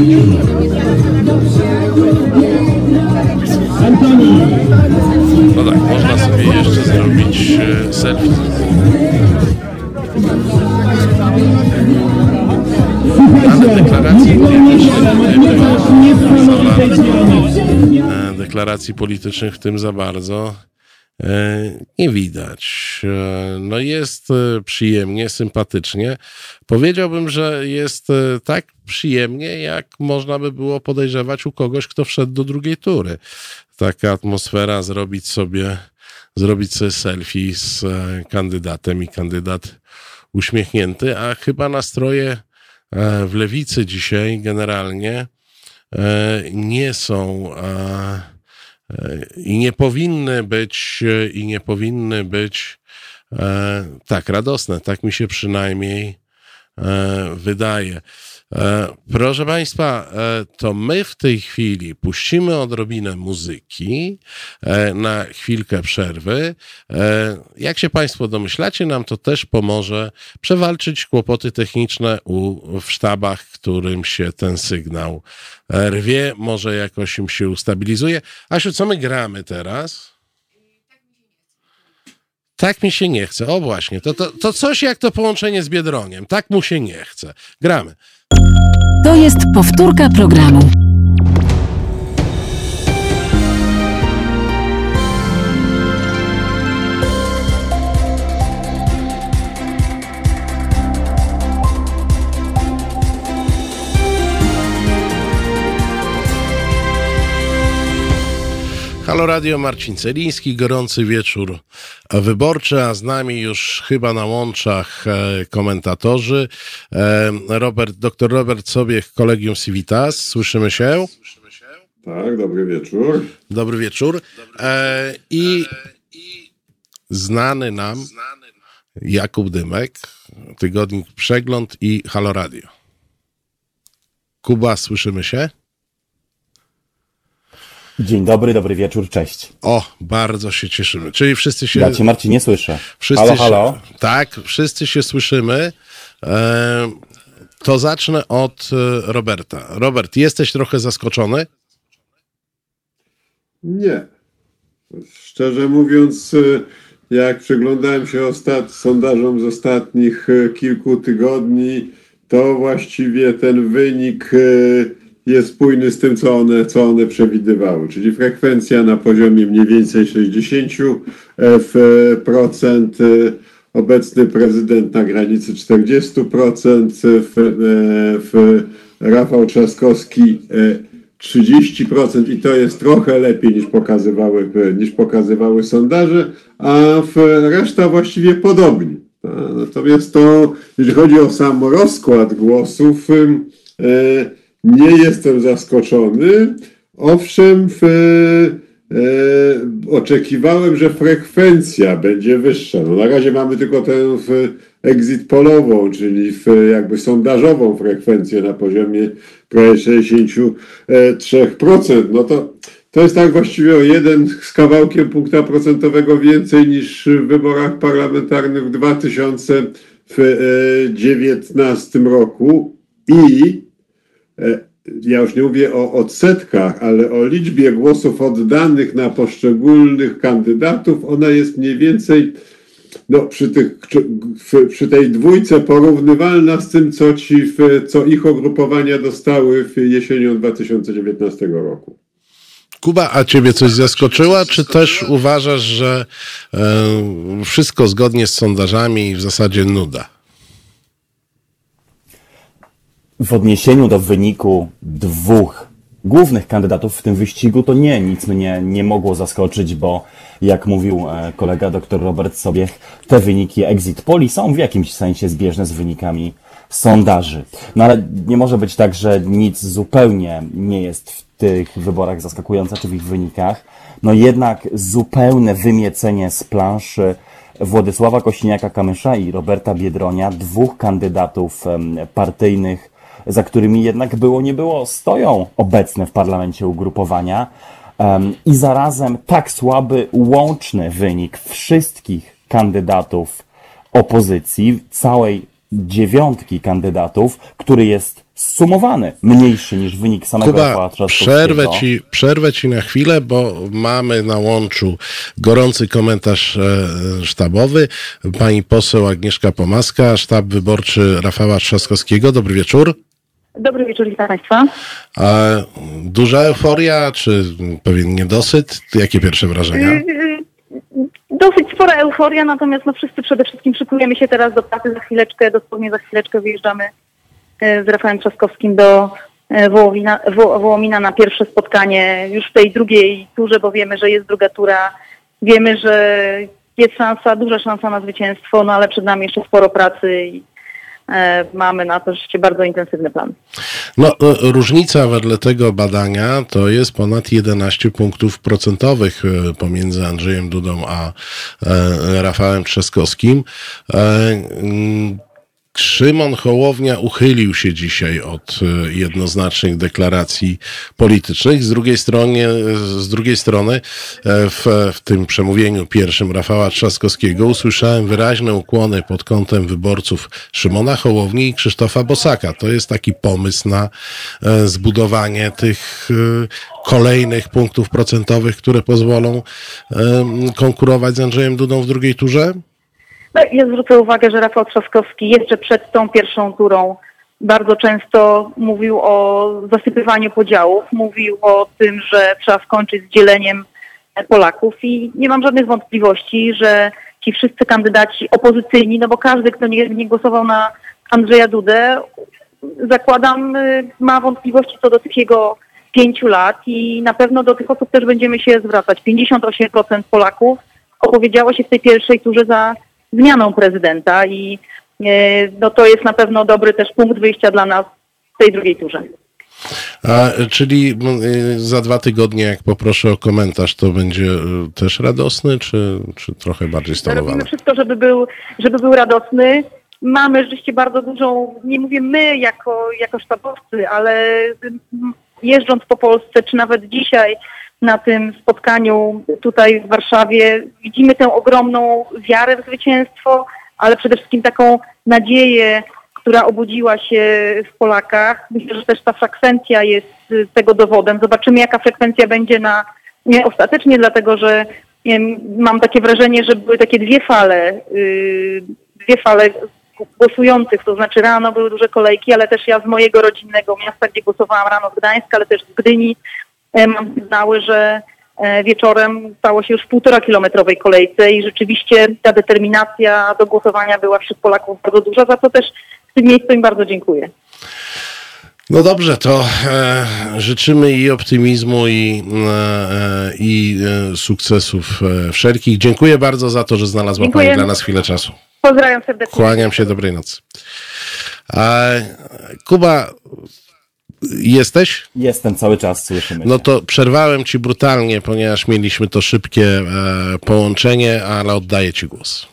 No tak, można sobie jeszcze zrobić e, selfie. Ale deklaracji politycznych e, deklaracji politycznych w tym za bardzo e, nie widać. E, No jest e, przyjemnie, sympatycznie. Powiedziałbym, że jest tak przyjemnie, jak można by było podejrzewać u kogoś, kto wszedł do drugiej tury. Taka atmosfera, zrobić sobie, zrobić sobie selfie z kandydatem i kandydat uśmiechnięty, a chyba nastroje w lewicy dzisiaj generalnie nie są e, e, i nie powinny być e, i nie powinny być e, tak radosne. Tak mi się przynajmniej e, wydaje. E, Proszę Państwa, e, to my w tej chwili puścimy odrobinę muzyki e, na chwilkę przerwy. Jak się Państwo domyślacie, nam to też pomoże przewalczyć kłopoty techniczne u, w sztabach, którym się ten sygnał rwie, może jakoś im się ustabilizuje. Asiu, co my gramy teraz? Tak mi się nie chce. O właśnie, to, to, to coś jak to połączenie z Biedroniem. Tak mu się nie chce. Gramy. To jest powtórka programu. Halo Radio, Marcin Celiński, gorący wieczór wyborczy, a z nami już chyba na łączach e, komentatorzy. E, Robert, dr Robert Sobiech, Kolegium Civitas. Słyszymy się? Tak, dobry wieczór. Dobry wieczór. E, I znany nam Jakub Dymek, Tygodnik Przegląd i Halo Radio. Kuba, słyszymy się? Dzień dobry, dobry wieczór, cześć. O, bardzo się cieszymy. Czyli wszyscy się... Ja cię Marcin nie słyszę. Wszyscy halo, się, halo. Tak, wszyscy się słyszymy. E, to zacznę od e, Roberta. Robert, jesteś trochę zaskoczony? Nie. Szczerze mówiąc, y, jak przyglądałem się ostat... sondażom z ostatnich kilku tygodni, to właściwie ten wynik jest spójny z tym, co one, co one przewidywały, czyli frekwencja na poziomie mniej więcej 60%, w procent, obecny prezydent na granicy 40%, w, w Rafał Trzaskowski 30% i to jest trochę lepiej niż pokazywały, niż pokazywały sondaże, a reszta właściwie podobnie. Natomiast to, jeśli chodzi o sam rozkład głosów, nie jestem zaskoczony. Owszem, w, e, oczekiwałem, że frekwencja będzie wyższa. No, na razie mamy tylko tę exit polową, czyli w, jakby sondażową frekwencję na poziomie prawie 63%. No to, to jest tak właściwie o jeden z kawałkiem punkta procentowego więcej niż w wyborach parlamentarnych w 2019 roku i e, ja już nie mówię o odsetkach, ale o liczbie głosów oddanych na poszczególnych kandydatów, ona jest mniej więcej no, przy, tych, przy tej dwójce porównywalna z tym, co, ci, co ich ugrupowania dostały w jesienią 2019 roku. Kuba, a ciebie coś zaskoczyła, czy też uważasz, że e, wszystko zgodnie z sondażami i w zasadzie nuda? W odniesieniu do wyniku dwóch głównych kandydatów w tym wyścigu, to nie, nic mnie nie mogło zaskoczyć, bo jak mówił e, kolega dr Robert Sobiech, te wyniki exit poli są w jakimś sensie zbieżne z wynikami sondaży. No ale nie może być tak, że nic zupełnie nie jest w tych wyborach zaskakujące, czy w ich wynikach. No jednak zupełne wymiecenie z planszy Władysława Kośniaka-Kamysza i Roberta Biedronia, dwóch kandydatów partyjnych za którymi jednak było nie było, stoją obecne w parlamencie ugrupowania i zarazem tak słaby łączny wynik wszystkich kandydatów opozycji, całej dziewiątki kandydatów, który jest sumowany, mniejszy niż wynik samego Kuba, przerwę ci, przerwę ci na chwilę, bo mamy na łączu gorący komentarz e, sztabowy. Pani poseł Agnieszka Pomaska, sztab wyborczy Rafała Trzaskowskiego. Dobry wieczór. Dobry wieczór, witam Państwa. A duża euforia, czy pewien niedosyt? Jakie pierwsze wrażenia? Y, y, dosyć spora euforia, natomiast no wszyscy przede wszystkim szykujemy się teraz do pracy. Za chwileczkę, dosłownie za chwileczkę wyjeżdżamy y, z Rafałem Trzaskowskim do Wołomina, Wołomina na pierwsze spotkanie już w tej drugiej turze, bo wiemy, że jest druga tura. Wiemy, że jest szansa, duża szansa na zwycięstwo, no ale przed nami jeszcze sporo pracy i mamy na to rzeczywiście bardzo intensywny plan. No, e, różnica wedle tego badania to jest ponad 11 punktów procentowych e, pomiędzy Andrzejem Dudą a Rafałem Trzaskowskim. Szymon Hołownia uchylił się dzisiaj od e, jednoznacznych deklaracji politycznych. Z drugiej strony, z drugiej strony e, w, w tym przemówieniu pierwszym Rafała Trzaskowskiego usłyszałem wyraźne ukłony pod kątem wyborców Szymona Hołowni i Krzysztofa Bosaka. To jest taki pomysł na e, zbudowanie tych kolejnych punktów procentowych, które pozwolą konkurować z Andrzejem Dudą w drugiej turze? No, ja zwrócę uwagę, że Rafał Trzaskowski jeszcze przed tą pierwszą turą bardzo często mówił o zasypywaniu podziałów, mówił o tym, że trzeba skończyć z dzieleniem Polaków i nie mam żadnych wątpliwości, że ci wszyscy kandydaci opozycyjni, no bo każdy, kto nie, nie głosował na Andrzeja Dudę, zakładam, y, ma wątpliwości co do tych jego pięciu lat i na pewno do tych osób też będziemy się zwracać. 58% Polaków opowiedziało się w tej pierwszej turze za zmianą prezydenta i e, no, to jest na pewno dobry też punkt wyjścia dla nas w tej drugiej turze. A, czyli y, za dwa tygodnie, jak poproszę o komentarz, to będzie y, też radosny, czy, czy trochę bardziej stonowany? Robimy wszystko, żeby był, żeby był radosny. Mamy rzeczywiście bardzo dużą, nie mówię my jako, jako sztabowcy, ale jeżdżąc po Polsce, czy nawet dzisiaj na tym spotkaniu tutaj w Warszawie. Widzimy tę ogromną wiarę w zwycięstwo, ale przede wszystkim taką nadzieję, która obudziła się w Polakach. Myślę, że też ta frekwencja jest tego dowodem. Zobaczymy, jaka frekwencja będzie na nie, ostatecznie, dlatego że mam takie wrażenie, że były takie dwie fale, yy, dwie fale głosujących, to znaczy rano były duże kolejki, ale też ja z mojego rodzinnego miasta, gdzie głosowałam rano z Gdańska, ale też z Gdyni, mam sygnały, że e, wieczorem stało się już w półtora kilometrowej kolejce i rzeczywiście ta determinacja do głosowania była wśród Polaków bardzo duża, za co też w tym miejscu im bardzo dziękuję. No dobrze, to e, życzymy i optymizmu, i, e, e, i e, sukcesów e, wszelkich. Dziękuję bardzo za to, że znalazła Dziękuję. Pani dla nas chwilę czasu. Pozdrawiam serdecznie. Kłaniam się, dobrej nocy. A, Kuba, jesteś? Jestem cały czas, słyszymy. No to przerwałem Ci brutalnie, ponieważ mieliśmy to szybkie e, połączenie, ale oddaję Ci głos.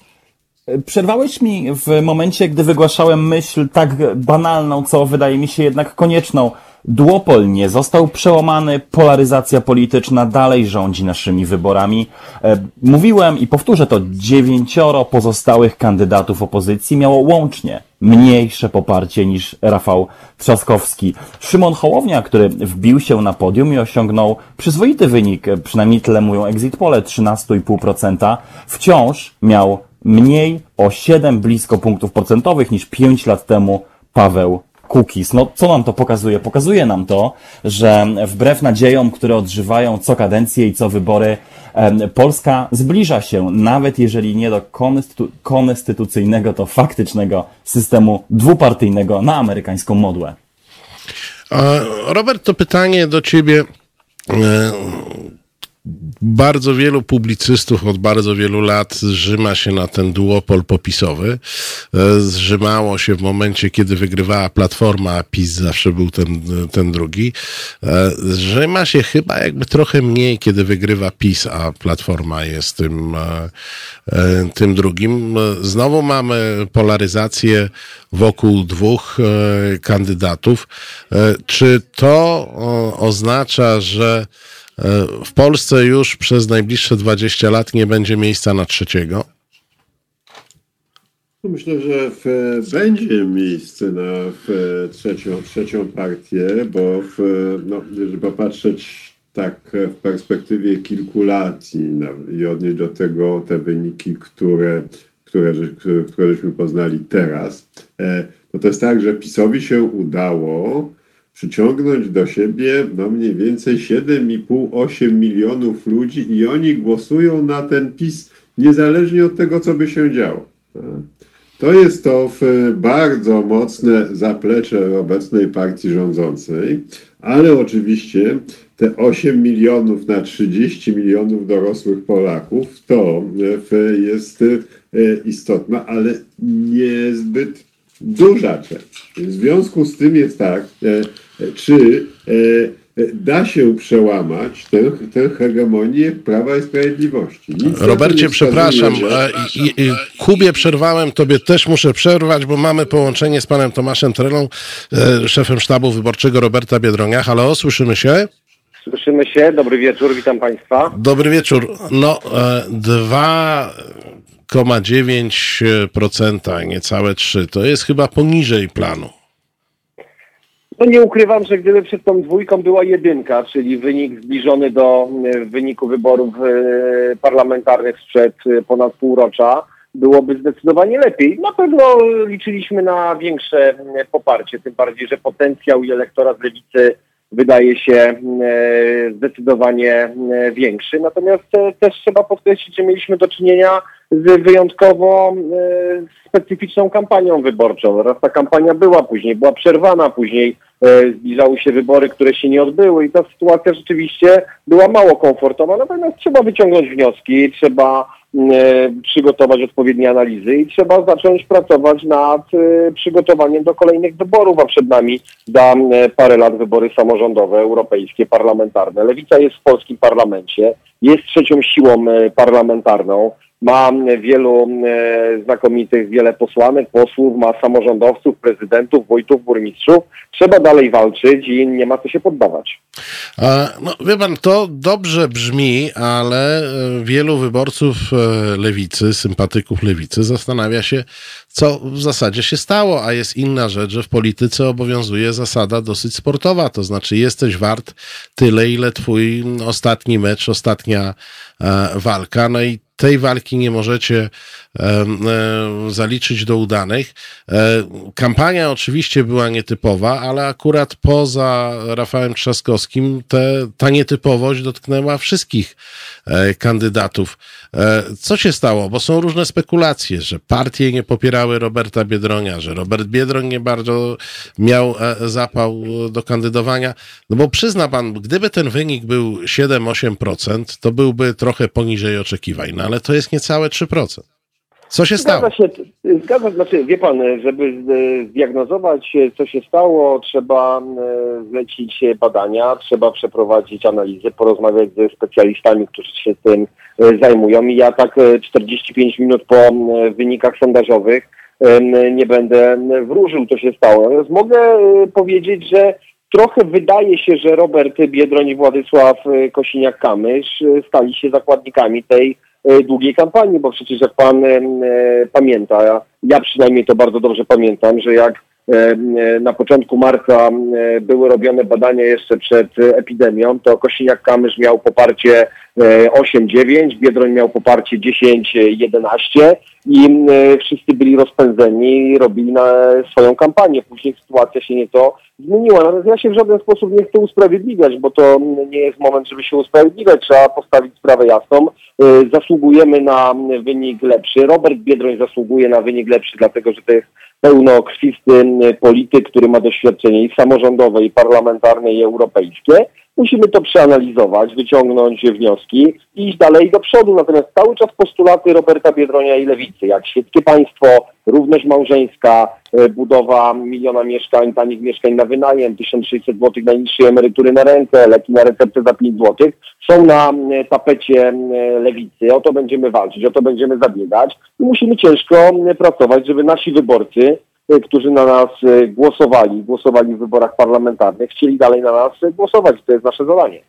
Przerwałeś mi w momencie, gdy wygłaszałem myśl tak banalną, co wydaje mi się jednak konieczną. Duopol nie został przełamany, polaryzacja polityczna dalej rządzi naszymi wyborami. E, Mówiłem i powtórzę to, dziewięcioro pozostałych kandydatów opozycji miało łącznie mniejsze poparcie niż Rafał Trzaskowski. Szymon Hołownia, który wbił się na podium i osiągnął przyzwoity wynik, e, przynajmniej tyle mówią exit pole, 13,5%, wciąż miał mniej o 7 blisko punktów procentowych niż 5 lat temu Paweł Kukiz. No, co nam to pokazuje? Pokazuje nam to, że wbrew nadziejom, które odżywają co kadencję i co wybory, Polska zbliża się, nawet jeżeli nie do konstytu- konstytucyjnego, to faktycznego systemu dwupartyjnego na amerykańską modłę. Robert, to pytanie do ciebie. Bardzo wielu publicystów od bardzo wielu lat zrzyma się na ten duopol popisowy. E, Zrzymało się w momencie, kiedy wygrywała Platforma, a PiS zawsze był ten, ten drugi. E, Zrzyma się chyba jakby trochę mniej, kiedy wygrywa PiS, a Platforma jest tym, e, tym drugim. Znowu mamy polaryzację wokół dwóch kandydatów. Czy to oznacza, że w Polsce już przez najbliższe 20 lat nie będzie miejsca na trzeciego? No Myślę, że w, będzie miejsce na w, trzecią, trzecią partię, bo w, no, żeby popatrzeć tak w perspektywie kilku lat i, na, i odnieść do tego te wyniki, które, które, które, które żeśmy poznali teraz, e, no to jest tak, że PiSowi się udało przyciągnąć do siebie no mniej więcej 7,5-8 milionów ludzi i oni głosują na ten PiS niezależnie od tego, co by się działo. To jest to w bardzo mocne zaplecze obecnej partii rządzącej, ale oczywiście te 8 milionów na 30 milionów dorosłych Polaków to w- jest e, istotna, ale niezbyt duża część. W związku z tym jest tak, e, e, czy e, e, da się przełamać tę, tę hegemonię Prawa i Sprawiedliwości. Nic Robercie, przepraszam, że- Kubie przerwałem, tobie też muszę przerwać, bo mamy połączenie z panem Tomaszem Trelą, e, szefem sztabu wyborczego Roberta Biedronia. Halo, słyszymy się? Słyszymy się, dobry wieczór, witam Państwa. Dobry wieczór. No, e, 2,9%, niecałe 3%, to jest chyba poniżej planu. No nie ukrywam, że gdyby przed tą dwójką była jedynka, czyli wynik zbliżony do e, wyniku wyborów e, parlamentarnych sprzed e, ponad półrocza, byłoby zdecydowanie lepiej. Na pewno liczyliśmy na większe poparcie, tym bardziej, że potencjał i elektorat lewicy wydaje się zdecydowanie większy. Natomiast też trzeba podkreślić, że mieliśmy do czynienia z wyjątkowo e, specyficzną kampanią wyborczą. Raz ta kampania była, później była przerwana, później e, zbliżały się wybory, które się nie odbyły i ta sytuacja rzeczywiście była mało komfortowa. Natomiast trzeba wyciągnąć wnioski, trzeba e, przygotować odpowiednie analizy i trzeba zacząć pracować nad przygotowaniem do kolejnych wyborów, a przed nami za parę lat wybory samorządowe, europejskie, parlamentarne. Lewica jest w polskim parlamencie. jest trzecią siłą parlamentarną, ma wielu e, znakomitych, wiele posłanek, posłów, ma samorządowców, prezydentów, wójtów, burmistrzów. Trzeba dalej walczyć i nie ma co się poddawać. No, wie pan, to dobrze brzmi, ale e, wielu wyborców e, lewicy, sympatyków lewicy zastanawia się, co w zasadzie się stało, a jest inna rzecz, że w polityce obowiązuje zasada dosyć sportowa, to znaczy jesteś wart tyle, ile twój ostatni mecz, ostatnia walka, no i tej walki nie możecie zaliczyć do udanych. E, kampania oczywiście była nietypowa, ale akurat poza Rafałem Trzaskowskim te, ta nietypowość dotknęła wszystkich e, kandydatów. E, co się stało? Bo są różne spekulacje, że partie nie popierały Roberta Biedronia, że Robert Biedroń nie bardzo miał e, zapał do kandydowania. No bo przyzna pan, gdyby ten wynik był 7-8%, to byłby trochę poniżej oczekiwań, no ale to jest niecałe 3%. Co się stało? Zgadza się, zgadza, znaczy wie pan, żeby e, zdiagnozować co się stało, trzeba e, zlecić badania, trzeba przeprowadzić analizy, porozmawiać ze specjalistami, którzy się tym e, zajmują i ja tak e, 45 minut po wynikach sondażowych nie będę wróżył, co się stało. Natomiast mogę powiedzieć, że trochę wydaje się, że Robert Biedroń i Władysław Kosiniak-Kamysz stali się zakładnikami tej długiej kampanii, bo przecież jak pan e, pamięta, ja, przynajmniej to bardzo dobrze pamiętam, że jak e, e, na początku marca e, były robione badania jeszcze przed e, epidemią, to Kosiniak-Kamysz miał poparcie e, 8-9, Biedroń miał poparcie 10-11 i e, wszyscy byli rozpędzeni robili na swoją kampanię. Później sytuacja się nieco zmieniła. Natomiast ja się w żaden sposób nie chcę usprawiedliwiać, bo to nie jest moment, żeby się usprawiedliwiać. Trzeba postawić sprawę jasną. E, Zasługujemy na wynik lepszy. Robert Biedroń zasługuje na wynik lepszy, dlatego że to jest pełnokrwisty e, polityk, który ma doświadczenie i samorządowe, i parlamentarne, i europejskie. Musimy to przeanalizować, wyciągnąć wnioski i iść dalej do przodu. Natomiast cały czas postulaty Roberta Biedronia i Lewicy, jak świeckie państwo, równość małżeńska, e, budowa miliona mieszkań, tanich mieszkań na wynajem, 1600 zł najniższej emerytury na rękę, leki na receptę za 5 zł, są na tapecie Lewicy. O to będziemy walczyć, o to będziemy zabiegać i musimy ciężko pracować, żeby nasi wyborcy którzy na nas e, głosowali, głosowali w wyborach parlamentarnych, chcieli dalej na nas głosować. To jest nasze zadanie.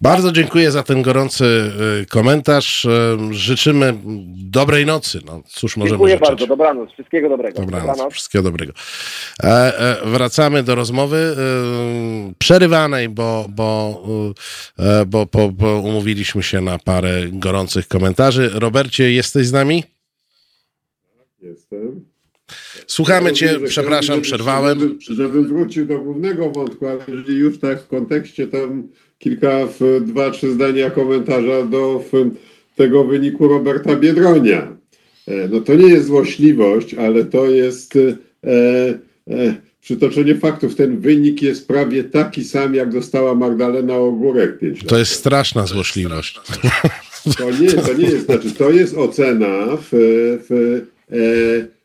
Bardzo dziękuję za ten gorący y, komentarz. Y, Życzymy dobrej nocy. No, cóż możemy Dziękuję życzyć. bardzo. Dobranoc. Wszystkiego dobrego. Dobranoc. Wszystkiego dobrego. E, e, wracamy do rozmowy e, przerywanej, bo, bo, e, bo, bo, bo umówiliśmy się na parę gorących komentarzy. Robercie, jesteś z nami? Jestem. Słuchamy cię, przepraszam, przerwałem. Żebym, wrócił do głównego wątku, ale jeżeli już tak w kontekście tam kilka, dwa, trzy zdania komentarza do tego wyniku Roberta Biedronia. E, No to nie jest złośliwość, ale to jest e, e, przytoczenie faktów. Ten wynik jest prawie taki sam, jak dostała Magdalena Ogórek 5 lat To jest straszna złośliwość. to nie, to nie jest, znaczy to jest ocena w, w e,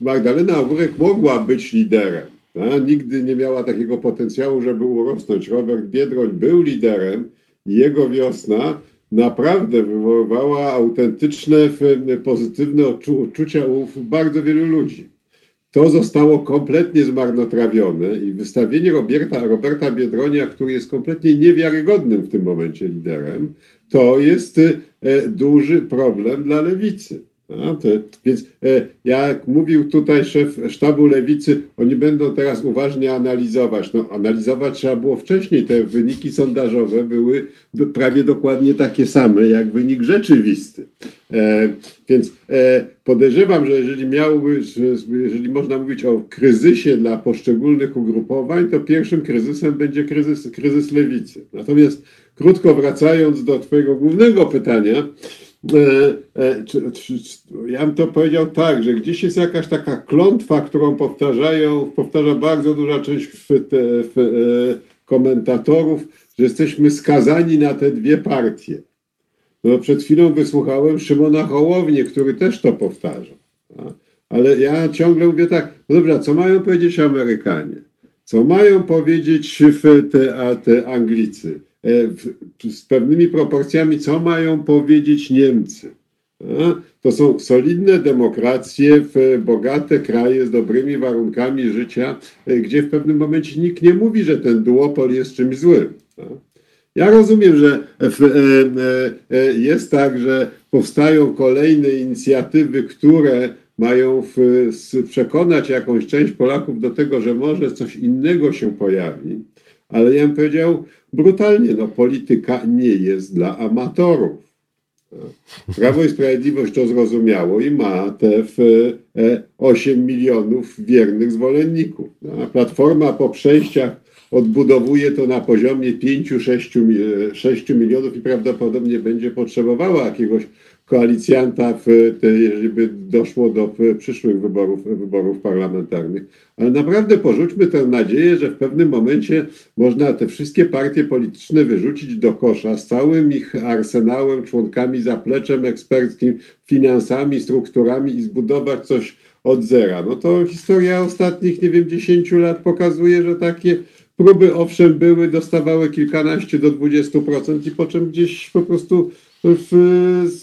Magdalena Ogórek mogła być liderem. A? Nigdy nie miała takiego potencjału, żeby urosnąć. Robert Biedroń był liderem jego wiosna naprawdę wywoływała autentyczne, pozytywne odczu- uczucia u bardzo wielu ludzi. To zostało kompletnie zmarnotrawione i wystawienie Roberta, Roberta Biedronia, który jest kompletnie niewiarygodnym w tym momencie liderem, to jest e, duży problem dla lewicy. A, to, więc e, jak mówił tutaj szef sztabu lewicy, oni będą teraz uważnie analizować. No, analizować trzeba było wcześniej. Te wyniki sondażowe były prawie dokładnie takie same jak wynik rzeczywisty. E, więc e, podejrzewam, że jeżeli miałby, że, jeżeli można mówić o kryzysie dla poszczególnych ugrupowań, to pierwszym kryzysem będzie kryzys, kryzys lewicy. Natomiast krótko wracając do Twojego głównego pytania, E, e, ja bym to powiedział tak, że gdzieś jest jakaś taka klątwa, którą powtarzają, powtarza bardzo duża część w, w, e, komentatorów, że jesteśmy skazani na te dwie partie. No, przed chwilą wysłuchałem Szymona Hołownię, który też to powtarza. Ale ja ciągle mówię tak, no dobra, co mają powiedzieć Amerykanie? Co mają powiedzieć te, a te Anglicy? W, z pewnymi proporcjami, co mają powiedzieć Niemcy. To są solidne demokracje, w bogate kraje z dobrymi warunkami życia, e, gdzie w pewnym momencie nikt nie mówi, że ten duopol jest czymś złym. Ja rozumiem, że e, e, jest tak, że powstają kolejne inicjatywy, które mają przekonać jakąś część Polaków do tego, że może coś innego się pojawi, ale ja bym powiedział brutalnie, no polityka nie jest dla amatorów. Prawo i Sprawiedliwość to zrozumiało i ma te w, e, 8 milionów wiernych zwolenników. No, A Platforma po przejściach odbudowuje to na poziomie 5-6 milionów i prawdopodobnie będzie potrzebowała jakiegoś koalicjanta, w te, jeżeli by doszło do przyszłych wyborów, wyborów parlamentarnych. Ale naprawdę porzućmy tę nadzieję, że w pewnym momencie można te wszystkie partie polityczne wyrzucić do kosza z całym ich arsenałem, członkami, zapleczem eksperckim, finansami, strukturami i zbudować coś od zera. No to historia ostatnich, nie wiem, 10 lat pokazuje, że takie próby owszem były, dostawały kilkanaście do 20% i po czym gdzieś po prostu w, z,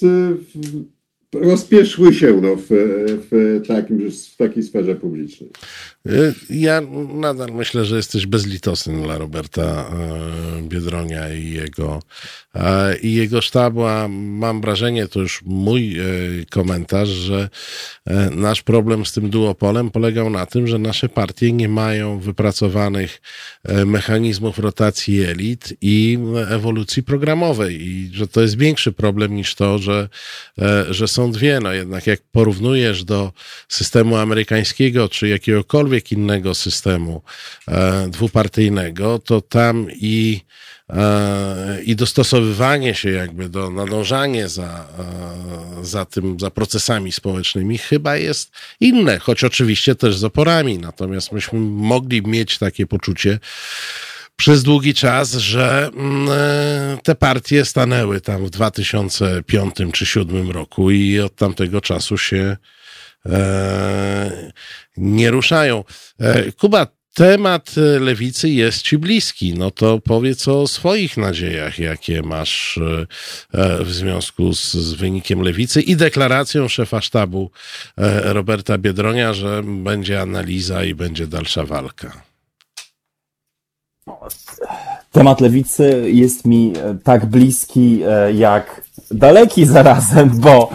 w, rozpieszły się no, w, w, takim, w takiej sferze publicznej. Y, Ja nadal myślę, że jesteś bezlitosny dla Roberta e, Biedronia i jego, i jego sztabu, a mam wrażenie, to już mój e, komentarz, że nasz problem z tym duopolem polegał na tym, że nasze partie nie mają wypracowanych mechanizmów rotacji elit i ewolucji programowej i że to jest większy problem niż to, że, że są dwie. No jednak jak porównujesz do systemu amerykańskiego czy jakiegokolwiek innego systemu e, dwupartyjnego, to tam i e, i dostosowywanie się jakby do nadążanie za, e, za tym, za procesami społecznymi chyba jest inne, choć oczywiście też z oporami. Natomiast myśmy mogli mieć takie poczucie, przez długi czas, że mm, te partie stanęły tam w 2005 czy 2007 roku i od tamtego czasu się nie ruszają. E, Kuba, temat e, lewicy jest ci bliski. No to powiedz o swoich nadziejach, jakie masz e, e, w związku z, z wynikiem lewicy i deklaracją szefa sztabu e, Roberta Biedronia, że będzie analiza i będzie dalsza walka. Temat lewicy jest mi e, tak bliski e, jak daleki zarazem, bo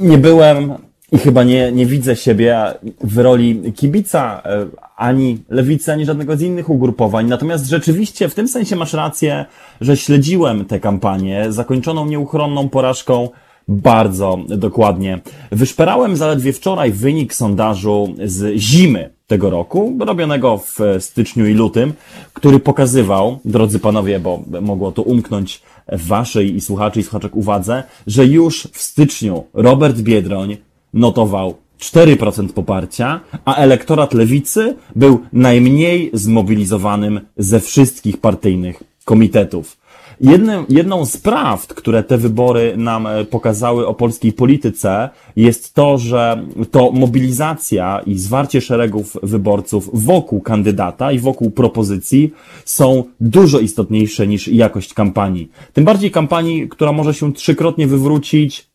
nie byłem i chyba nie, nie widzę siebie w roli kibica e, ani lewicy, ani żadnego z innych ugrupowań. Natomiast rzeczywiście w tym sensie masz rację, że śledziłem tę kampanię zakończoną nieuchronną porażką bardzo dokładnie. Wyszperałem zaledwie wczoraj wynik sondażu z zimy tego roku, robionego w styczniu i lutym, który pokazywał, drodzy panowie, bo mogło to umknąć waszej i słuchaczy i słuchaczek uwadze, że już w styczniu Robert Biedroń notował 4% poparcia, a elektorat lewicy był najmniej zmobilizowanym ze wszystkich partyjnych komitetów. Jednym, jedną z prawd, które te wybory nam e, pokazały o polskiej polityce, jest to, że to mobilizacja i zwarcie szeregów wyborców wokół kandydata i wokół propozycji są dużo istotniejsze niż jakość kampanii. Tym bardziej kampanii, która może się trzykrotnie wywrócić,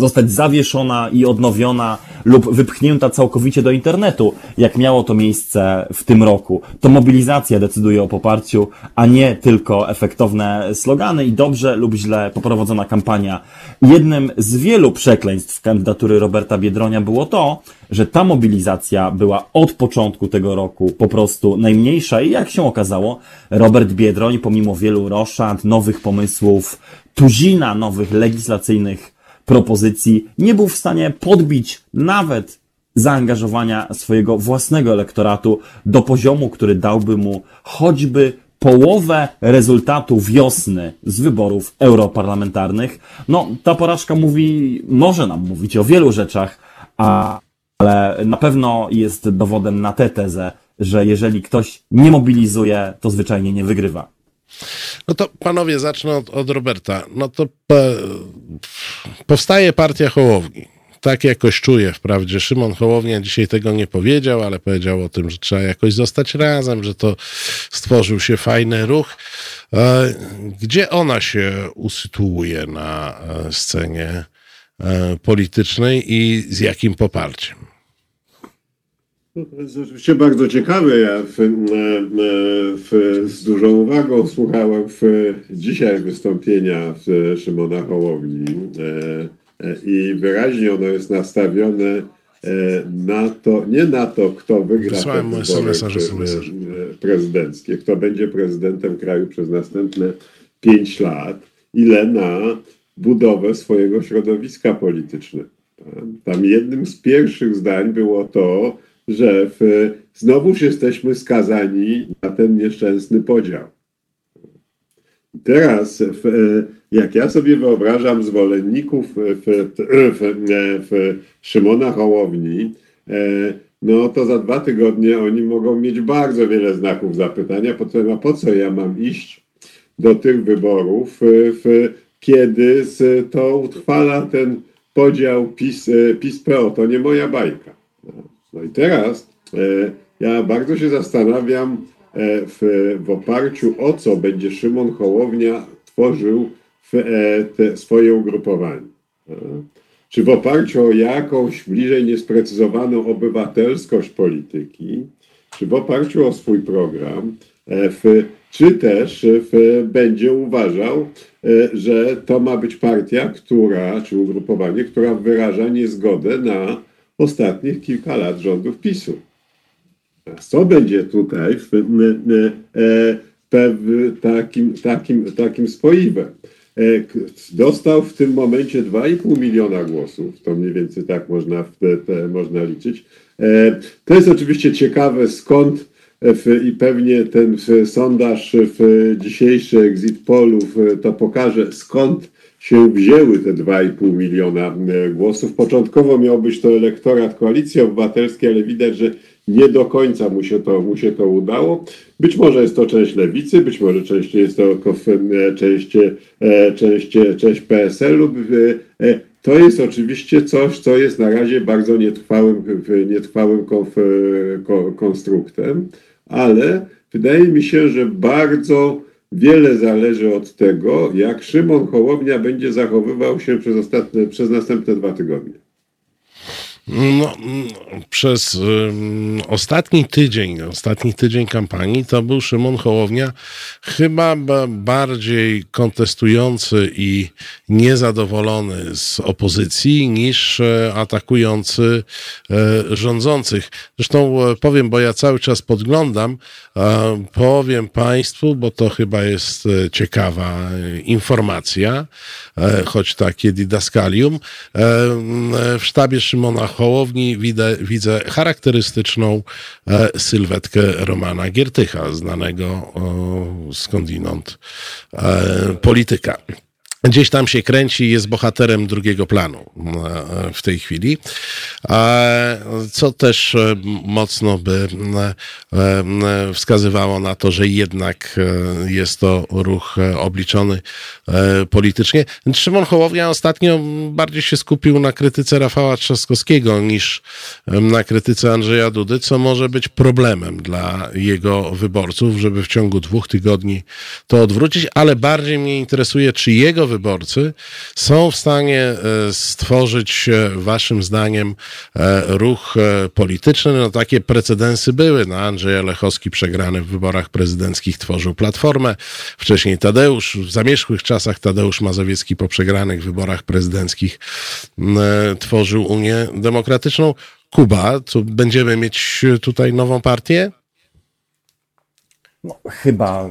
zostać zawieszona i odnowiona lub wypchnięta całkowicie do internetu, jak miało to miejsce w tym roku. To mobilizacja decyduje o poparciu, a nie tylko efektowne slogany i dobrze lub źle poprowadzona kampania. Jednym z wielu przekleństw kandydatury Roberta Biedronia było to, że ta mobilizacja była od początku tego roku po prostu najmniejsza i jak się okazało, Robert Biedroń pomimo wielu roszad, nowych pomysłów, tuzina nowych legislacyjnych propozycji nie był w stanie podbić nawet zaangażowania swojego własnego elektoratu do poziomu, który dałby mu choćby połowę rezultatu wiosny z wyborów europarlamentarnych. No, ta porażka mówi, może nam mówić o wielu rzeczach, a, ale na pewno jest dowodem na tę tezę, że jeżeli ktoś nie mobilizuje, to zwyczajnie nie wygrywa. No to panowie, zacznę od, od Roberta. No to pe, powstaje partia Hołowni. tak jakoś czuję. Wprawdzie Szymon Hołownia dzisiaj tego nie powiedział, ale powiedział o tym, że trzeba jakoś zostać razem, że to stworzył się fajny ruch. E, Gdzie ona się usytuuje na e, scenie e, politycznej i z jakim poparciem? To jest oczywiście bardzo ciekawe. Ja w, e, e, w, z dużą uwagą słuchałem w, dzisiaj wystąpienia w Szymona Hołowni e, i wyraźnie ono jest nastawione na to, nie na to, kto wygra Wysłałem wybory prezydenckie, kto będzie prezydentem kraju przez następne pięć lat, ile na budowę swojego środowiska politycznego. Tam jednym z pierwszych zdań było to, że w, znowuż jesteśmy skazani na ten nieszczęsny podział. Teraz, w, jak ja sobie wyobrażam zwolenników w, w, Szymona Hołowni, e, no to za dwa tygodnie oni mogą mieć bardzo wiele znaków zapytania, po co, a po co ja mam iść do tych wyborów, kiedy to utrwala ten podział PiS, e, PiS-PO, to nie moja bajka. No i teraz e, ja bardzo się zastanawiam e, w, w oparciu o co będzie Szymon Hołownia tworzył w, e, te swoje ugrupowanie. Czy w oparciu o jakąś bliżej niesprecyzowaną obywatelskość polityki, czy w oparciu o swój program, w, czy też w, będzie uważał, że to ma być partia, która, czy ugrupowanie, która wyraża niezgodę na ostatnich kilka lat rządów PiSu. Co będzie tutaj w, e, pew- takim, takim, takim spoiwem? E, Dostał w tym momencie 2,5 miliona głosów, to mniej więcej tak można, w te, te, można liczyć. E, To jest oczywiście ciekawe skąd w, i pewnie ten w, sondaż w dzisiejszy exit polów to pokaże skąd się wzięły te 2,5 miliona e, głosów. Początkowo miał być to elektorat Koalicji Obywatelskiej, ale widać, że nie do końca mu się to, mu się to udało. Być może jest to część lewicy, być może część jest to e, część, e, część, część PSL-u. To jest oczywiście coś, co jest na razie bardzo nietrwałym, nietrwałym konf- ko- konstruktem, ale wydaje mi się, że bardzo wiele zależy od tego, jak Szymon Hołownia będzie zachowywał się przez, ostatnie, przez następne dwa tygodnie. No, przez ostatni tydzień, ostatni tydzień kampanii to był Szymon Hołownia chyba ba- bardziej kontestujący i niezadowolony z opozycji niż e, atakujący e, rządzących. Zresztą e, powiem, bo ja cały czas podglądam, powiem Państwu, bo to chyba jest ciekawa informacja, choć takie didaskalium. W sztabie Szymona Hołowni widzę, widzę charakterystyczną e, sylwetkę Romana Giertycha, znanego skądinąd e, polityka. Gdzieś tam się kręci i jest bohaterem drugiego planu e, w tej chwili, co też e, mocno by e, wskazywało na to, że jednak jest to ruch obliczony politycznie. Szymon Hołownia ostatnio bardziej się skupił na krytyce Rafała Trzaskowskiego niż na krytyce Andrzeja Dudy, co może być problemem dla jego wyborców, żeby w ciągu dwóch tygodni to odwrócić, ale bardziej mnie interesuje, czy jego wyborcy są w stanie e, stworzyć, waszym zdaniem, e, ruch e, polityczny. No takie precedensy były. No, Andrzej Lechowski przegrany w wyborach prezydenckich tworzył Platformę. Wcześniej Tadeusz, w zamierzchłych czasach Tadeusz Mazowiecki po przegranych wyborach prezydenckich tworzył Unię Demokratyczną. Kuba, to będziemy mieć tutaj nową partię? No, chyba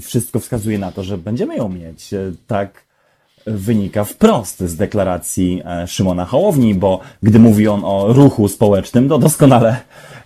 wszystko wskazuje na to, że będziemy ją mieć. E, Tak wynika wprost z deklaracji e, Szymona Hołowni, bo gdy mówi on o ruchu społecznym, to doskonale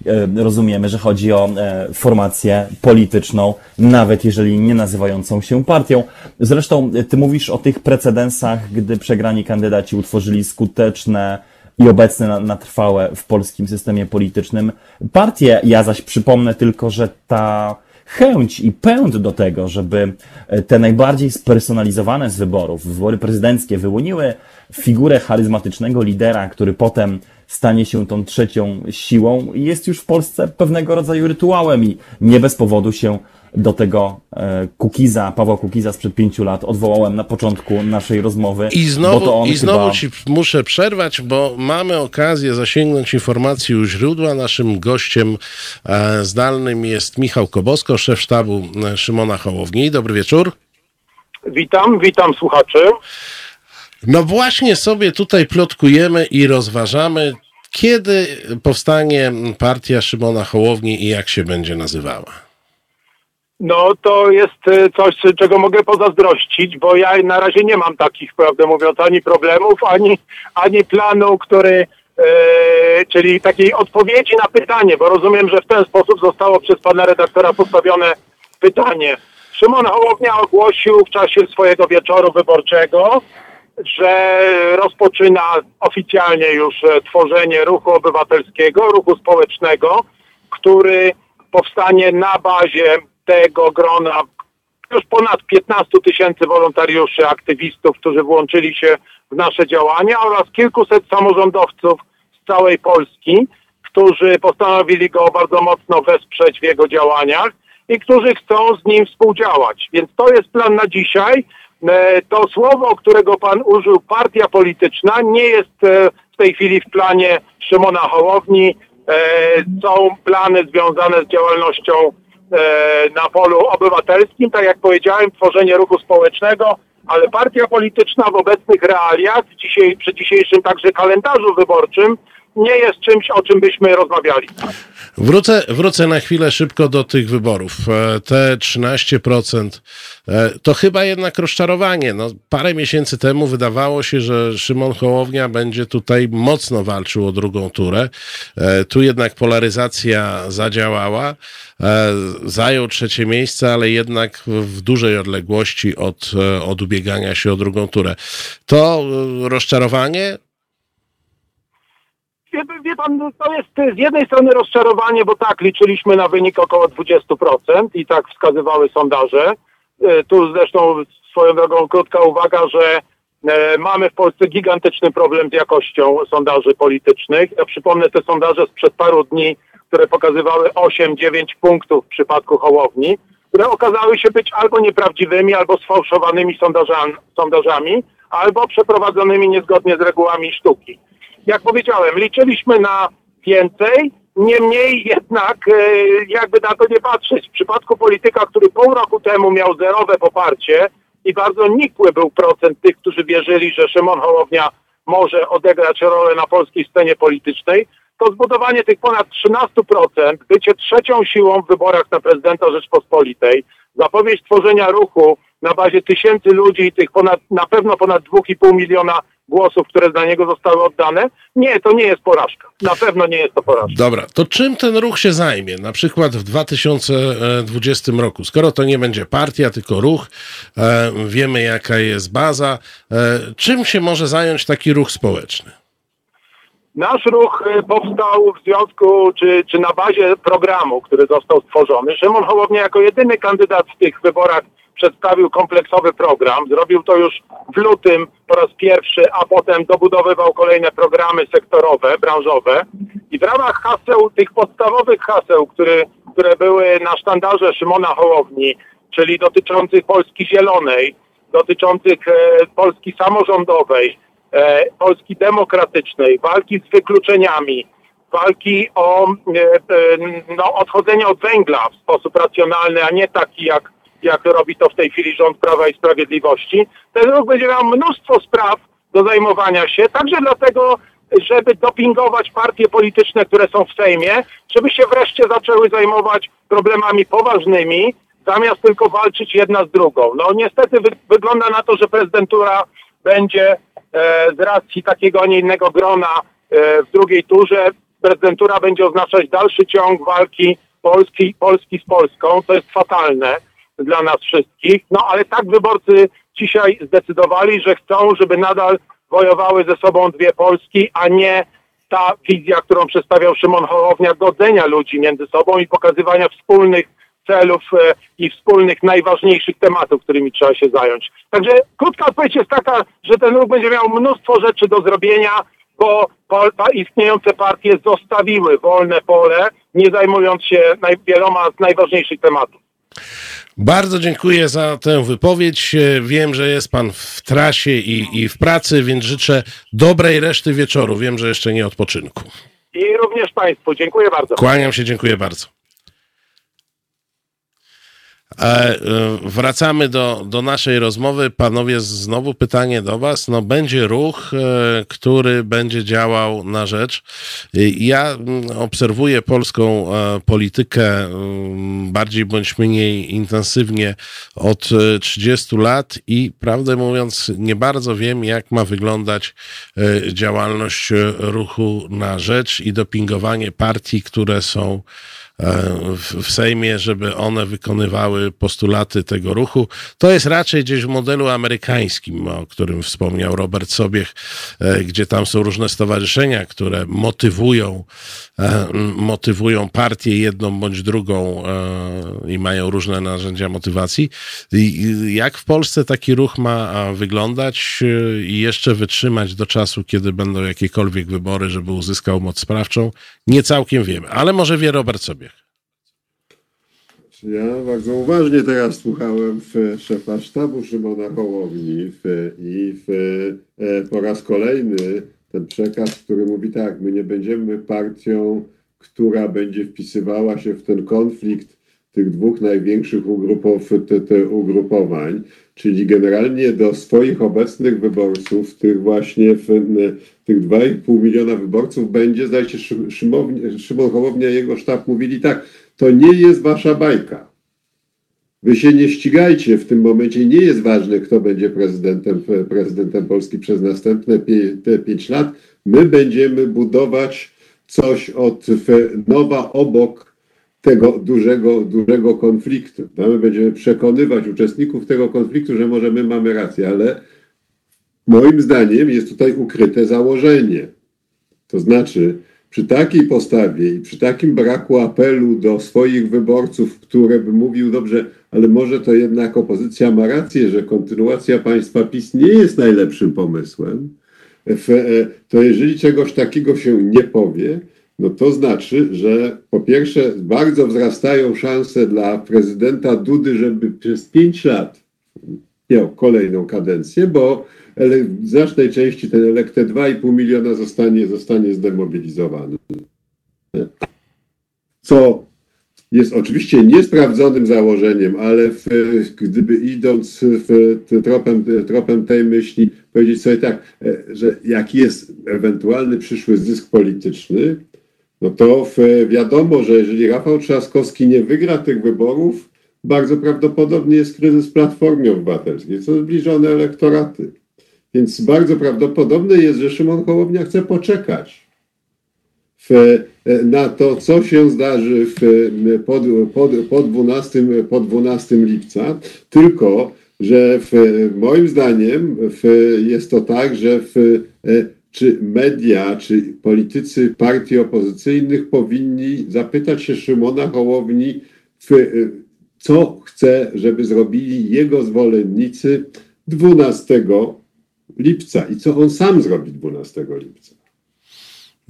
e, rozumiemy, że chodzi o formację polityczną, nawet jeżeli nie nazywającą się partią. Zresztą ty mówisz o tych precedensach, gdy przegrani kandydaci utworzyli skuteczne i obecne na, na trwałe w polskim systemie politycznym partie. Ja zaś przypomnę tylko, że ta chęć i pęd do tego, żeby e, te najbardziej spersonalizowane z wyborów, wybory prezydenckie, wyłoniły figurę charyzmatycznego lidera, który potem stanie się tą trzecią siłą, jest już w Polsce pewnego rodzaju rytuałem i nie bez powodu się do tego e, Kukiza, Pawła Kukiza sprzed pięciu lat odwołałem na początku naszej rozmowy. I bo znowu, to on i znowu chyba... ci muszę przerwać, bo mamy okazję zasięgnąć informacji u źródła. Naszym gościem e, zdalnym jest Michał Kobosko, szef sztabu e, Szymona Hołowni. Dobry wieczór. Witam, witam słuchaczy. No właśnie sobie tutaj plotkujemy i rozważamy, kiedy powstanie partia Szymona Hołowni i jak się będzie nazywała. No to jest e, coś, czego mogę pozazdrościć, bo ja na razie nie mam takich, prawdę mówiąc, ani problemów, ani, ani planu, który, e, czyli takiej odpowiedzi na pytanie, bo rozumiem, że w ten sposób zostało przez pana redaktora postawione pytanie. Szymon Hołownia ogłosił w czasie swojego wieczoru wyborczego, że rozpoczyna oficjalnie już e, tworzenie ruchu obywatelskiego, ruchu społecznego, który powstanie na bazie tego grona już ponad 15 tysięcy wolontariuszy, aktywistów, którzy włączyli się w nasze działania oraz kilkuset samorządowców z całej Polski, którzy postanowili go bardzo mocno wesprzeć w jego działaniach i którzy chcą z nim współdziałać. Więc to jest plan na dzisiaj. E, to słowo, którego pan użył, partia polityczna, nie jest e, w tej chwili w planie Szymona Hołowni. E, są plany związane z działalnością na polu obywatelskim, tak jak powiedziałem, tworzenie ruchu społecznego, ale partia polityczna w obecnych realiach, dzisiaj, przy dzisiejszym także kalendarzu wyborczym, nie jest czymś, o czym byśmy rozmawiali. Wrócę, wrócę na chwilę szybko do tych wyborów. E, te 13% e, to chyba jednak rozczarowanie. No, parę miesięcy temu wydawało się, że Szymon Hołownia będzie tutaj mocno walczył o drugą turę. E, tu jednak polaryzacja zadziałała. Zajął trzecie miejsce, ale jednak w dużej odległości od, od ubiegania się o drugą turę. To rozczarowanie Wie, wie pan, no, to jest z jednej strony rozczarowanie, bo tak, liczyliśmy na wynik około 20% i tak wskazywały sondaże. E, tu zresztą swoją drogą krótka uwaga, że e, mamy w Polsce gigantyczny problem z jakością sondaży politycznych. Ja przypomnę te sondaże sprzed paru dni, które pokazywały 8-9 punktów w przypadku Hołowni, które okazały się być albo nieprawdziwymi, albo sfałszowanymi sondażami, sondażami albo przeprowadzonymi niezgodnie z regułami sztuki jak powiedziałem, liczyliśmy na więcej, niemniej jednak, e, jakby na to nie patrzeć, w przypadku polityka, który pół roku temu miał zerowe poparcie i bardzo nikły był procent tych, którzy wierzyli, że Szymon Hołownia może odegrać rolę na polskiej scenie politycznej, to zbudowanie tych ponad 13%, bycie trzecią siłą w wyborach na prezydenta Rzeczpospolitej, zapowiedź tworzenia ruchu na bazie tysięcy ludzi i tych ponad, na pewno ponad 2,5 miliona głosów, które dla niego zostały oddane. Nie, to nie jest porażka. Na pewno nie jest to porażka. Dobra, to czym ten ruch się zajmie? Na przykład w 2020 roku, skoro to nie będzie partia, tylko ruch, e, wiemy jaka jest baza. E, czym się może zająć taki ruch społeczny? Nasz ruch e, powstał w związku, czy, czy na bazie programu, który został stworzony. Szymon Hołownia jako jedyny kandydat w tych wyborach przedstawił kompleksowy program. Zrobił to już w lutym po raz pierwszy, a potem dobudowywał kolejne programy sektorowe, branżowe. I w ramach haseł, tych podstawowych haseł, które, które były na sztandarze Szymona Hołowni, czyli dotyczących Polski Zielonej, dotyczących e, Polski samorządowej, e, Polski demokratycznej, walki z wykluczeniami, walki o e, e no, odchodzenie od węgla w sposób racjonalny, a nie taki jak jak robi to w tej chwili rząd Prawa i Sprawiedliwości. Ten ruch będzie miał mnóstwo spraw do zajmowania się, także dlatego, żeby dopingować partie polityczne, które są w Sejmie, żeby się wreszcie zaczęły zajmować problemami poważnymi, zamiast tylko walczyć jedna z drugą. No niestety wy wygląda na to, że prezydentura będzie e, z racji takiego, a nie innego grona e, w drugiej turze, prezydentura będzie oznaczać dalszy ciąg walki Polski, Polski z Polską, to jest fatalne dla nas wszystkich. No ale tak wyborcy dzisiaj zdecydowali, że chcą, żeby nadal wojowały ze sobą dwie Polski, a nie ta wizja, którą przedstawiał Szymon Hołownia, godzenia ludzi między sobą i pokazywania wspólnych celów e, i wspólnych, najważniejszych tematów, którymi trzeba się zająć. Także krótka odpowiedź jest taka, że ten ruch będzie miał mnóstwo rzeczy do zrobienia, bo istniejące partie zostawiły wolne pole, nie zajmując się wieloma z najważniejszych tematów. Bardzo dziękuję za tę wypowiedź. E, Wiem, że jest pan w trasie i, i w pracy, więc życzę dobrej reszty wieczoru. Wiem, że jeszcze nie odpoczynku. I również Państwu. Dziękuję bardzo. Kłaniam się, dziękuję bardzo. E, e, wracamy do, do naszej rozmowy. Panowie, znowu pytanie do Was. No, będzie ruch, e, który będzie działał na rzecz. Ja mm, obserwuję polską politykę mm, bardziej bądź mniej intensywnie od e, 30 lat i prawdę mówiąc, nie bardzo wiem, jak ma wyglądać działalność ruchu na rzecz i dopingowanie partii, które są w, Sejmie, żeby one wykonywały postulaty tego ruchu. To jest raczej gdzieś w modelu amerykańskim, o którym wspomniał Robert Sobiech, e, gdzie tam są różne stowarzyszenia, które motywują, e, motywują partię jedną bądź drugą e, i mają różne narzędzia motywacji. Jak w Polsce taki ruch ma wyglądać i jeszcze wytrzymać do czasu, kiedy będą jakiekolwiek wybory, żeby uzyskał moc sprawczą, nie całkiem wiemy, ale może wie Robert Sobiech. Ja bardzo uważnie teraz słuchałem szefa sztabu Szymona Hołowni i e, po raz kolejny ten przekaz, który mówi tak, my nie będziemy partią, która będzie wpisywała się w ten konflikt tych dwóch największych ugrupow, te, te ugrupowań, czyli generalnie do swoich obecnych wyborców, tych właśnie w, tych 2,5 miliona wyborców będzie, zdaje się, Szym- Szymon, Szymon Hołownia i jego sztab mówili tak, to nie jest wasza bajka. Wy się nie ścigajcie w tym momencie. Nie jest ważne, kto będzie prezydentem, prezydentem Polski przez następne pie, te pięć lat. My będziemy budować coś od nowa obok tego dużego, dużego konfliktu. No, my będziemy przekonywać uczestników tego konfliktu, że może my mamy rację, ale moim zdaniem jest tutaj ukryte założenie. To znaczy, przy takiej postawie i przy takim braku apelu do swoich wyborców, które by mówił dobrze, ale może to jednak opozycja ma rację, że kontynuacja państwa PiS nie jest najlepszym pomysłem, e, to jeżeli czegoś takiego się nie powie, no to znaczy, że po pierwsze bardzo wzrastają szanse dla prezydenta Dudy, żeby przez pięć lat miał kolejną kadencję, bo ele- w znacznej części ten elekt te 2,5 miliona zostanie, zostanie zdemobilizowany. Co jest oczywiście niesprawdzonym założeniem, ale w, gdyby idąc w, tropem, tropem tej myśli, powiedzieć sobie tak, e, że jaki jest ewentualny przyszły zysk polityczny, no to w, wiadomo, że jeżeli Rafał Trzaskowski nie wygra tych wyborów, bardzo prawdopodobnie jest kryzys Platformy Obywatelskiej, są zbliżone elektoraty. Więc bardzo prawdopodobne jest, że Szymon Hołownia chce poczekać w, na to, co się zdarzy w, po, po, po, 12, po 12 lipca, tylko że w, moim zdaniem w, jest to tak, że w, czy media, czy politycy partii opozycyjnych powinni zapytać się Szymona Hołowni, w, co chce, żeby zrobili jego zwolennicy 12 lipca i co on sam zrobi 12 lipca.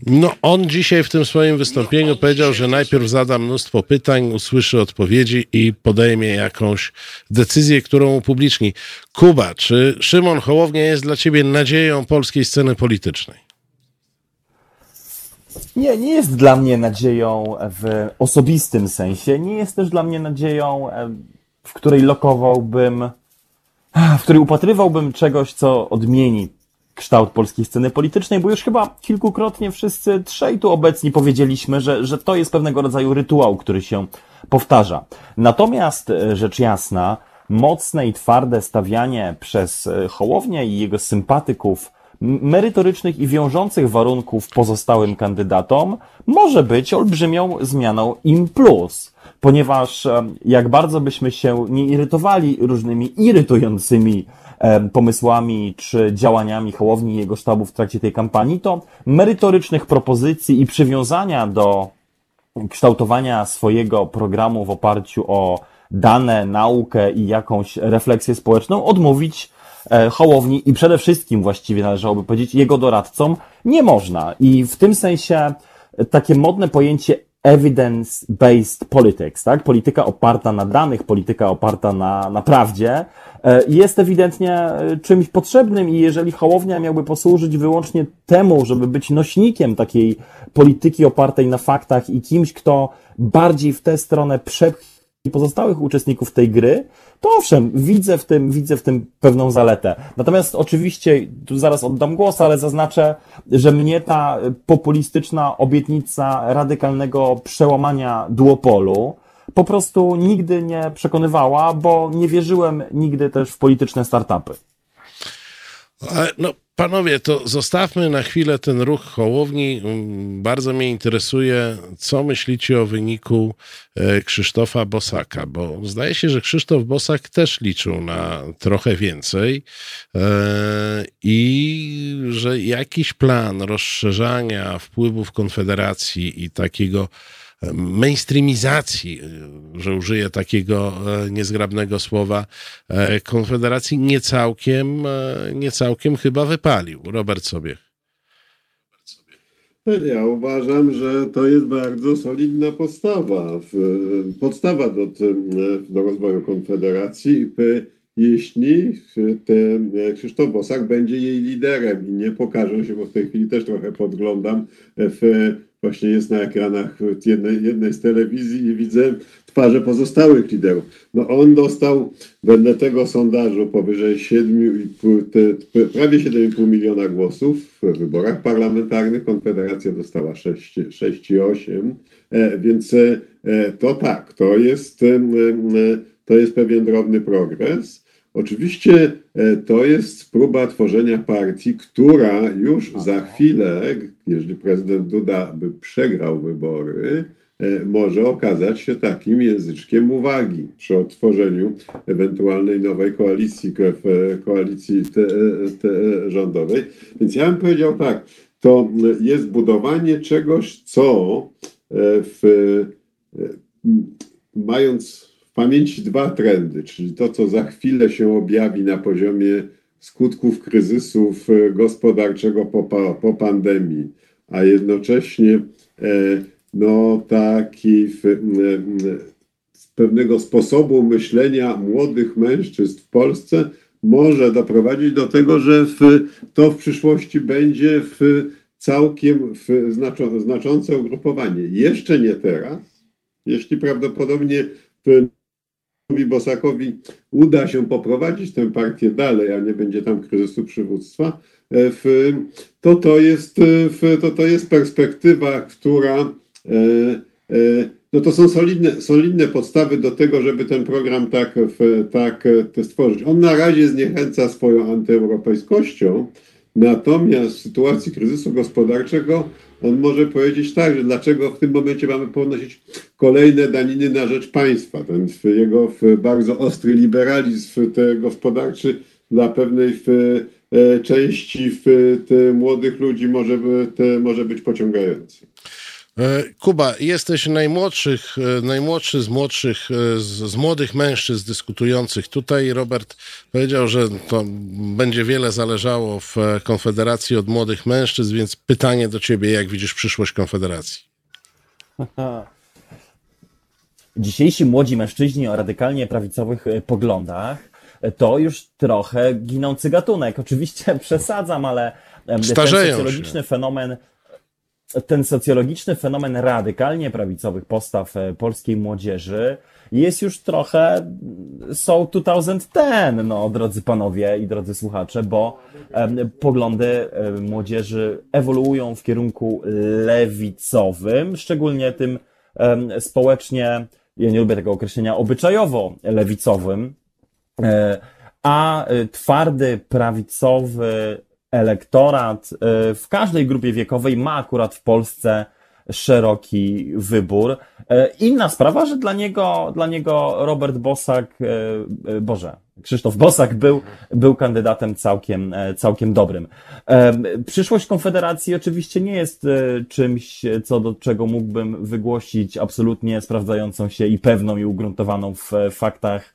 No, on dzisiaj w tym swoim wystąpieniu powiedział, że najpierw zada mnóstwo pytań, usłyszy odpowiedzi i podejmie jakąś decyzję, którą upubliczni. Kuba, czy Szymon Hołownia jest dla ciebie nadzieją polskiej sceny politycznej? Nie, nie jest dla mnie nadzieją w osobistym sensie. Nie jest też dla mnie nadzieją, e, w której lokowałbym, w której upatrywałbym czegoś, co odmieni kształt polskiej sceny politycznej, bo już chyba kilkukrotnie wszyscy trzej tu obecni powiedzieliśmy, że, że to jest pewnego rodzaju rytuał, który się powtarza. Natomiast e, rzecz jasna, mocne i twarde stawianie przez e, Hołownię i jego sympatyków merytorycznych i wiążących warunków pozostałym kandydatom może być olbrzymią zmianą im plus. Ponieważ jak bardzo byśmy się nie irytowali różnymi irytującymi pomysłami czy działaniami Hołowni i jego sztabu w trakcie tej kampanii, to merytorycznych propozycji i przywiązania do kształtowania swojego programu w oparciu o dane, naukę i jakąś refleksję społeczną odmówić e, Hołowni i przede wszystkim właściwie należałoby powiedzieć jego doradcom nie można. I w tym sensie takie modne pojęcie evidence-based politics, tak? Polityka oparta na danych, polityka oparta na, na prawdzie, e, jest ewidentnie e, czymś potrzebnym i jeżeli Hołownia miałby posłużyć wyłącznie temu, żeby być nośnikiem takiej polityki opartej na faktach i kimś, kto bardziej w tę stronę przepchnie pozostałych uczestników tej gry, to owszem, widzę w tym, widzę w tym pewną zaletę. Natomiast oczywiście, tu zaraz oddam głos, ale zaznaczę, że mnie ta populistyczna obietnica radykalnego przełamania duopolu po prostu nigdy nie przekonywała, bo nie wierzyłem nigdy też w polityczne startupy. No, panowie, to zostawmy na chwilę ten ruch Hołowni. Mm, Bardzo mnie interesuje, co myślicie o wyniku e, Krzysztofa Bosaka, bo zdaje się, że Krzysztof Bosak też liczył na trochę więcej e, i że jakiś plan rozszerzania wpływów Konfederacji i takiego mainstreamizacji, że użyję takiego e, niezgrabnego słowa, e, Konfederacji nie całkiem, e, nie całkiem chyba wypalił. Robert sobie. Ja uważam, że to jest bardzo solidna podstawa, podstawa do, do rozwoju Konfederacji, jeśli ten Krzysztof Bosak będzie jej liderem i nie pokaże się, bo w tej chwili też trochę podglądam, w, właśnie jest na ekranach jednej, jednej z telewizji i widzę twarze pozostałych liderów. No on dostał wedle tego sondażu powyżej 7,5, te, te, prawie 7,5 miliona głosów w wyborach parlamentarnych. Konfederacja dostała 6, 6,8, e, więc e, to tak, to jest, e, to jest pewien drobny progres. Oczywiście e, to jest próba tworzenia partii, która już za chwilę, jeżeli prezydent Duda by przegrał wybory, e, może okazać się takim języczkiem uwagi przy odtworzeniu ewentualnej nowej koalicji, ko- w- koalicji te, te rządowej. Więc ja bym powiedział tak, to jest budowanie czegoś, co e, w, e, mając w pamięci dwa trendy, czyli to, co za chwilę się objawi na poziomie skutków kryzysów e, gospodarczego po, po pandemii, a jednocześnie e, no, taki w, z pewnego sposobu myślenia młodych mężczyzn w Polsce może doprowadzić do tego, że w, to w przyszłości będzie w całkiem w znaczą, znaczące ugrupowanie. Jeszcze nie teraz, jeśli prawdopodobnie w Bosakowi uda się poprowadzić tę partię dalej, a nie będzie tam kryzysu przywództwa, e, w, to, to, jest, e, w, to, to jest perspektywa, która e, no to są solidne, solidne podstawy do tego, żeby ten program tak, w, tak stworzyć. On na razie zniechęca swoją antyeuropejskością, natomiast w sytuacji kryzysu gospodarczego on może powiedzieć tak, że dlaczego w tym momencie mamy ponosić kolejne daniny na rzecz państwa. Ten jego bardzo ostry liberalizm te gospodarczy dla pewnej e, części te młodych ludzi może, może być pociągający. E, Kuba, jesteś najmłodszych, e, najmłodszy z młodszych, e, z, z młodych mężczyzn dyskutujących. Tutaj Robert powiedział, że to będzie wiele zależało w Konfederacji od młodych mężczyzn, więc pytanie do ciebie, jak widzisz przyszłość Konfederacji? Dzisiejsi młodzi mężczyźni o radykalnie prawicowych poglądach to już trochę ginący gatunek. Oczywiście przesadzam, ale em, ten Starzeją się. socjologiczny fenomen ten socjologiczny fenomen radykalnie prawicowych postaw e, polskiej młodzieży jest już trochę so 2010, no, drodzy panowie i drodzy słuchacze, bo poglądy em, młodzieży ewoluują w kierunku lewicowym, szczególnie tym społecznie, ja nie lubię tego określenia, obyczajowo lewicowym, E, a e, twardy, prawicowy elektorat e, w każdej grupie wiekowej ma akurat w Polsce szeroki wybór. E, Inna sprawa, że dla niego, dla niego Robert Bosak, e, Boże, Krzysztof Bosak był, był kandydatem całkiem, e, całkiem dobrym. E, Przyszłość Konfederacji oczywiście nie jest e, czymś, co do czego mógłbym wygłosić absolutnie sprawdzającą się i pewną i ugruntowaną w faktach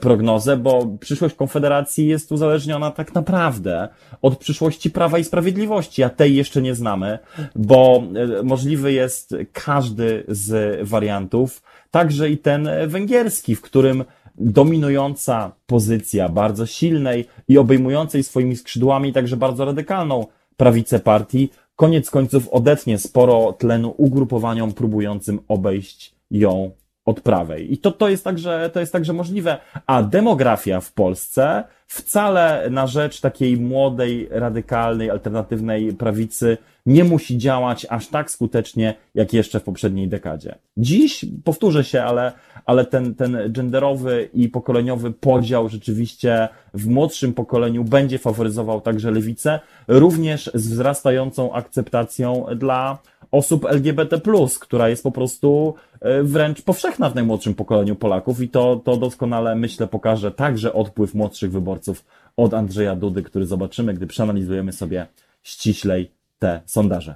prognozę, bo przyszłość Konfederacji jest uzależniona tak naprawdę od przyszłości Prawa i Sprawiedliwości, a tej jeszcze nie znamy, bo e, możliwy jest każdy z wariantów, także i ten e, węgierski, w którym dominująca pozycja bardzo silnej i obejmującej swoimi skrzydłami także bardzo radykalną prawicę partii, koniec końców odetnie sporo tlenu ugrupowaniom próbującym obejść ją od prawej. I to, to, jest także, to jest także możliwe. A demografia w Polsce wcale na rzecz takiej młodej, radykalnej, alternatywnej prawicy nie musi działać aż tak skutecznie, jak jeszcze w poprzedniej dekadzie. Dziś, powtórzę się, ale, ale ten, ten genderowy i pokoleniowy podział rzeczywiście w młodszym pokoleniu będzie faworyzował także lewicę, również z wzrastającą akceptacją dla osób LGBT, która jest po prostu e, wręcz powszechna w najmłodszym pokoleniu Polaków i to, to doskonale, myślę, pokaże także odpływ młodszych wyborców od Andrzeja Dudy, który zobaczymy, gdy przeanalizujemy sobie ściślej te sondaże.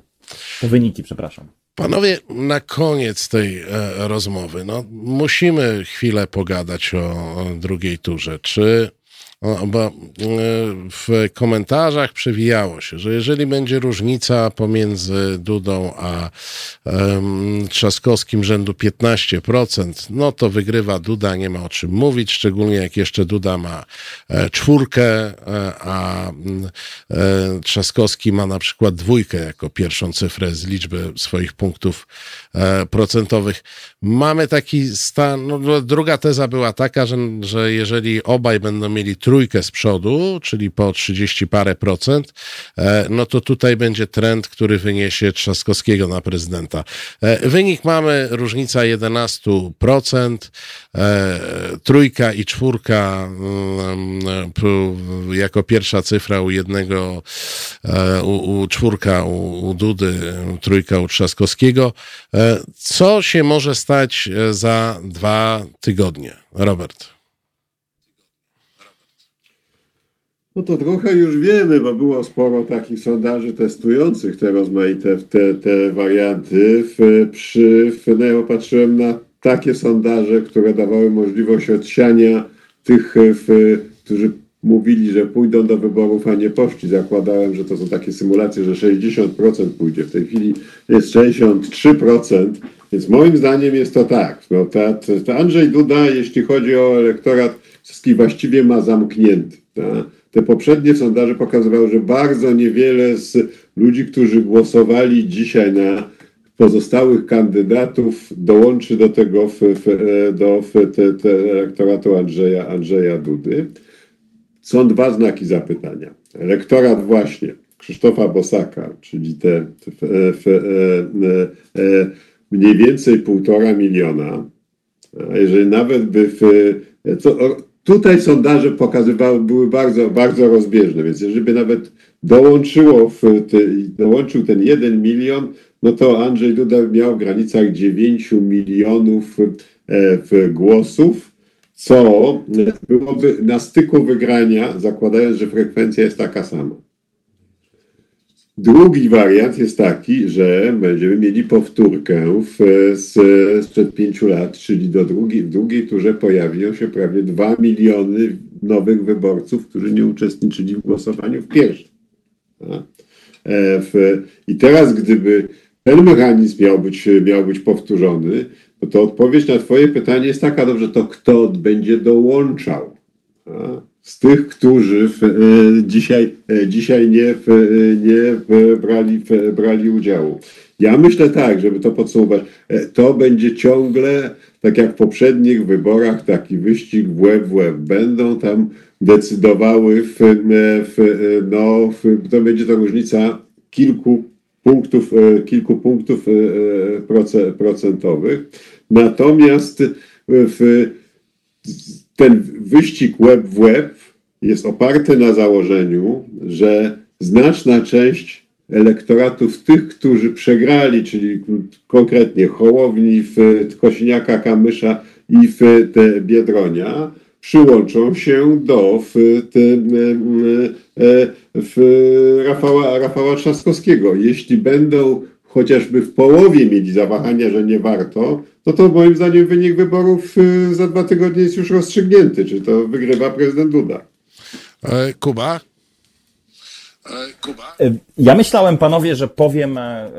Te wyniki, przepraszam. Panowie, na koniec tej e, rozmowy, no, musimy chwilę pogadać o, drugiej turze. Czy bo e, w komentarzach przewijało się, że jeżeli będzie różnica pomiędzy Dudą a Trzaskowskim rzędu 15%, no to wygrywa Duda, nie ma o czym mówić, szczególnie jak jeszcze Duda ma e, czwórkę, e, a e, Trzaskowski ma na przykład dwójkę jako pierwszą cyfrę z liczby swoich punktów procentowych. Mamy taki stan, no, druga teza była taka, że, że jeżeli obaj będą mieli trójkę z przodu, czyli po 30 parę procent, e, no to tutaj będzie trend, który wyniesie Trzaskowskiego na prezydenta. E, wynik mamy, różnica 11%, e, trójka i czwórka jako pierwsza cyfra u jednego, u, u czwórka u, u Dudy, trójka u Trzaskowskiego. Co się może stać za dwa tygodnie? Robert. No to trochę już wiemy, bo było sporo takich sondaży testujących te rozmaite te, te warianty. W, przy, ja patrzyłem na takie sondaże, które dawały możliwość odsiania tych, w, którzy mówili, że pójdą do wyborów, a nie poszli. Zakładałem, że to są takie symulacje, że 60% pójdzie. W tej chwili jest 63%, więc moim zdaniem jest to tak. No, ta, ta Andrzej Duda, jeśli chodzi o elektorat, wszystkich właściwie ma zamknięty. Ta te poprzednie sondaże pokazywały, że bardzo niewiele z ludzi, którzy głosowali dzisiaj na pozostałych kandydatów, dołączy do tego w, w, do w te, te elektoratu Andrzeja, Andrzeja Dudy. Są dwa znaki zapytania. Elektorat właśnie Krzysztofa Bosaka, czyli te, e, e, mniej więcej półtora miliona, jeżeli nawet by w, co, Tutaj sondaże pokazywały, były bardzo, bardzo rozbieżne, więc jeżeli nawet dołączyło w te, dołączył ten jeden milion, no to Andrzej Duda miał w granicach 9 milionów e, głosów, co byłoby na styku wygrania, zakładając, że frekwencja jest taka sama. Drugi wariant jest taki, że będziemy mieli powtórkę w, z, sprzed pięciu lat, czyli do drugiej, w drugiej turze pojawią się prawie dwa miliony nowych wyborców, którzy nie uczestniczyli w głosowaniu w pierwszym. E, I teraz, gdyby ten mechanizm miał być, miał być powtórzony, no to odpowiedź na Twoje pytanie jest taka, dobrze, to kto będzie dołączał? A? Z tych, którzy w, e, dzisiaj, e, dzisiaj nie, w, e, nie w, brali, w, brali udziału. Ja myślę tak, żeby to podsumować, to będzie ciągle, tak jak w poprzednich wyborach, taki wyścig w łeb w łeb. Będą tam decydowały, w, w, no, w, to będzie to różnica kilku punktów, kilku punktów procentowych. Natomiast w, ten wyścig web w web jest oparty na założeniu, że znaczna część elektoratów tych, którzy przegrali, czyli konkretnie Hołowni, w Kosiniaka, Kamysza i te Biedronia, przyłączą się do w, e, e, w Rafała, Rafała Trzaskowskiego. Jeśli będą chociażby w połowie mieli zawahania, że nie warto, no to moim zdaniem wynik wyborów e, za dwa tygodnie jest już rozstrzygnięty, czy to wygrywa prezydent Duda. E, Kuba? E, Ja myślałem, panowie, że powiem, e,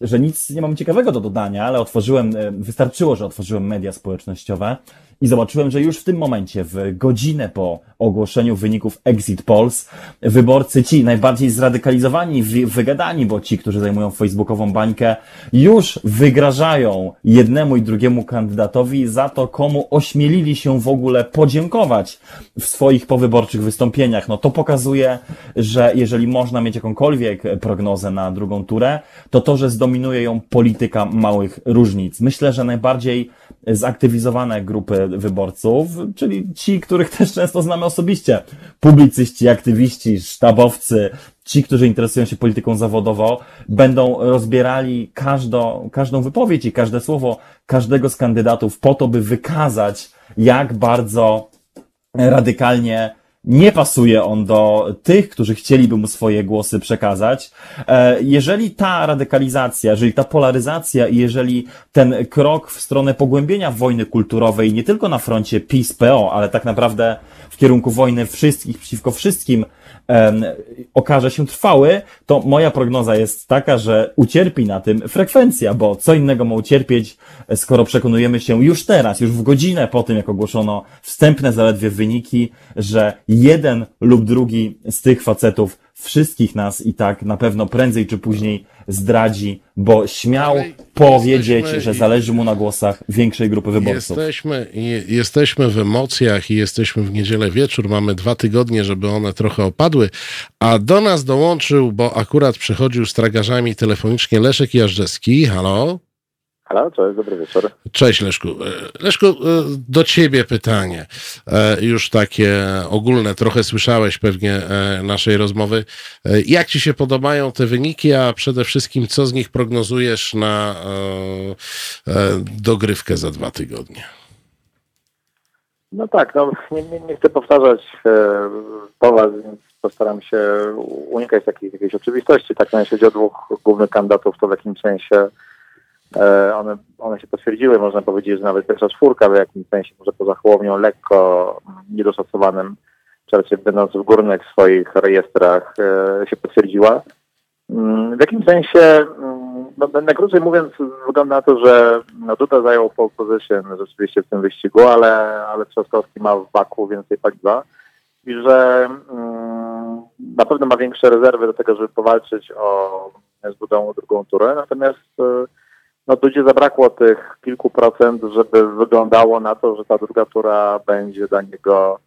że nic nie mam ciekawego do dodania, ale otworzyłem, e, wystarczyło, że otworzyłem media społecznościowe i zobaczyłem, że już w tym momencie, w godzinę po ogłoszeniu wyników Exit Polls, wyborcy ci najbardziej zradykalizowani, wy- wygadani, bo ci, którzy zajmują facebookową bańkę, już wygrażają jednemu i drugiemu kandydatowi za to, komu ośmielili się w ogóle podziękować w swoich powyborczych wystąpieniach. No to pokazuje, że jeżeli można mieć jakąkolwiek prognozę na drugą turę, to to, że zdominuje ją polityka małych różnic. Myślę, że najbardziej zaktywizowane grupy wyborców, czyli ci, których też często znamy osobiście, publicyści, aktywiści, sztabowcy, ci, którzy interesują się polityką zawodowo, będą rozbierali każdą, każdą wypowiedź i każde słowo każdego z kandydatów po to, by wykazać, jak bardzo radykalnie nie pasuje on do tych, którzy chcieliby mu swoje głosy przekazać. E, Jeżeli ta radykalizacja, jeżeli ta polaryzacja i jeżeli ten krok w stronę pogłębienia wojny kulturowej nie tylko na froncie PiS-PO, ale tak naprawdę w kierunku wojny wszystkich przeciwko wszystkim okaże się trwały, to moja prognoza jest taka, że ucierpi na tym frekwencja, bo co innego ma ucierpieć, skoro przekonujemy się już teraz, już w godzinę po tym, jak ogłoszono wstępne zaledwie wyniki, że jeden lub drugi z tych facetów wszystkich nas i tak na pewno prędzej czy później zdradzi, bo śmiał powiedzieć, że zależy mu na głosach większej grupy wyborców. Jesteśmy, je- jesteśmy w emocjach i jesteśmy w niedzielę wieczór. Mamy dwa tygodnie, żeby one trochę opadły. A do nas dołączył, bo akurat przychodził z tragarzami telefonicznie Leszek Jażdżewski. Halo? Halo, cześć, dobry wieczór. Cześć Leszku. E, Leszku, e, do ciebie pytanie. E, Już takie ogólne, trochę słyszałeś pewnie naszej rozmowy. Jak ci się podobają te wyniki, a przede wszystkim co z nich prognozujesz na dogrywkę za dwa tygodnie? No tak, no nie, nie, nie chcę powtarzać po was, więc postaram się unikać takiej jakiejś oczywistości. Tak, no, jeśli chodzi o dwóch głównych kandydatów, to w jakimś sensie one, one się potwierdziły. Można powiedzieć, że nawet pierwsza czwórka w jakimś sensie, może poza Hołownią, lekko niedoszacowanym, raczej będąc w górnych swoich rejestrach, e, się potwierdziła. Mm, W jakim sensie, mm, no, najkrócej mówiąc, wygląda na to, że no, Duda zajął pole position rzeczywiście w tym wyścigu, ale, ale Trzaskowski ma w baku więcej paliwa i że mm, na pewno ma większe rezerwy do tego, żeby powalczyć o, z drugą turę. Natomiast e, no, Dudzie zabrakło tych kilku procent, żeby wyglądało na to, że ta druga tura będzie dla niego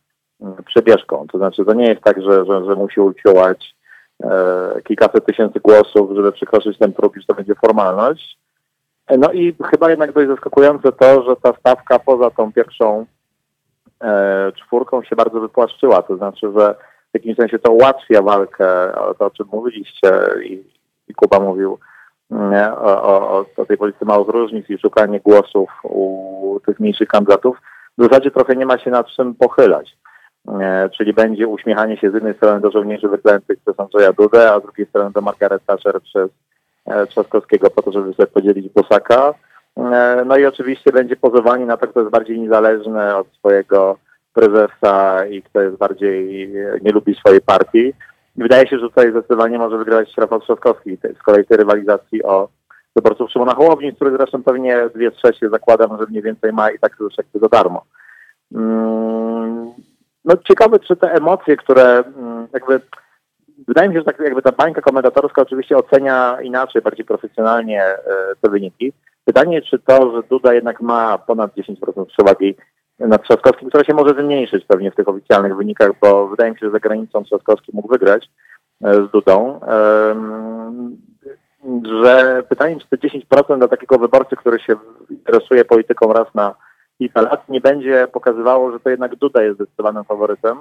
mm, przebieżką. To znaczy, to nie jest tak, że, że, że musi uciąłać e, kilkaset tysięcy głosów, żeby przekroczyć ten próg, że to będzie formalność. E, No i chyba jednak dość zaskakujące to, że ta stawka poza tą pierwszą e, czwórką się bardzo wypłaszczyła. To znaczy, że w jakimś sensie to ułatwia walkę, o to o czym mówiliście i, i Kuba mówił, o, o, o tej polityce małych różnic i szukanie głosów u tych mniejszych kandydatów. W zasadzie trochę nie ma się nad czym pochylać. Czyli będzie uśmiechanie się z jednej strony do żołnierzy wyklętych przez Andrzeja Dudę, a z drugiej strony do Margaret Thatcher przez e, Trzaskowskiego po to, żeby sobie podzielić Bosaka. No i oczywiście będzie pozowanie na to, kto jest bardziej niezależny od swojego prezesa i kto jest bardziej, e, nie lubi swojej partii. I wydaje się, że tutaj zdecydowanie może wygrać Rafał Trzaskowski z kolei tej rywalizacji o wyborców Szymona Hołowni, który zresztą pewnie dwie trzecie zakładam, że mniej więcej ma i tak już jakby za darmo. Mm, No ciekawe, czy te emocje, które mm, jakby wydaje mi się, że tak jakby ta bańka komentatorska oczywiście ocenia inaczej, bardziej profesjonalnie e, te wyniki. Pytanie, czy to, że Duda jednak ma ponad 10% przewagi nad Trzaskowskim, która się może zmniejszyć pewnie w tych oficjalnych wynikach, bo wydaje mi się, że za granicą Trzaskowski mógł wygrać e, z Dudą. Że pytanie, czy te 10% dla takiego wyborcy, który się interesuje polityką raz na kilka lat, nie będzie pokazywało, że to jednak Duda jest zdecydowanym faworytem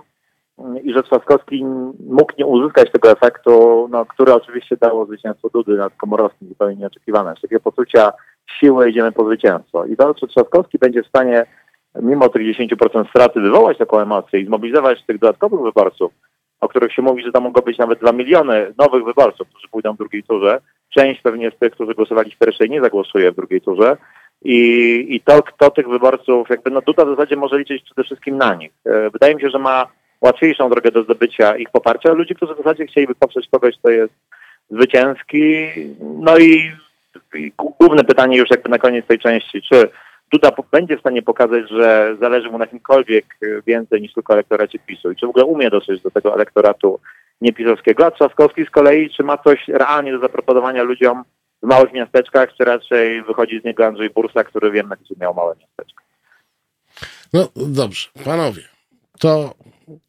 mm, i że Trzaskowski mógł nie uzyskać tego efektu, no, który oczywiście dało zwycięstwo Dudy nad Komorowskim, zupełnie nieoczekiwane. Z takiego poczucia siły idziemy po zwycięstwo. I to, czy Trzaskowski będzie w stanie mimo tych 10% straty wywołać taką emocję i zmobilizować tych dodatkowych wyborców, o których się mówi, że to mogą być nawet 2 miliony nowych wyborców, którzy pójdą w drugiej turze. Część pewnie z tych, którzy głosowali w pierwszej, nie zagłosuje w drugiej turze. I, i to, kto tych wyborców, jakby no Duda w zasadzie może liczyć przede wszystkim na nich. E, Wydaje mi się, że ma łatwiejszą drogę do zdobycia ich poparcia. Ludzi, którzy w zasadzie chcieliby poprzeć kogoś, kto jest zwycięski. No i, i główne pytanie już jakby na koniec tej części, czy Duda będzie w stanie pokazać, że zależy mu na kimkolwiek więcej niż tylko elektoracie PiSu i czy w ogóle umie dotrzeć do tego elektoratu niepisowskiego, a Trzaskowski z kolei, czy ma coś realnie do zaproponowania ludziom w małych miasteczkach, czy raczej wychodzi z niego Andrzej Bursa, który wiem, gdzie miał małe miasteczko. No dobrze, panowie, to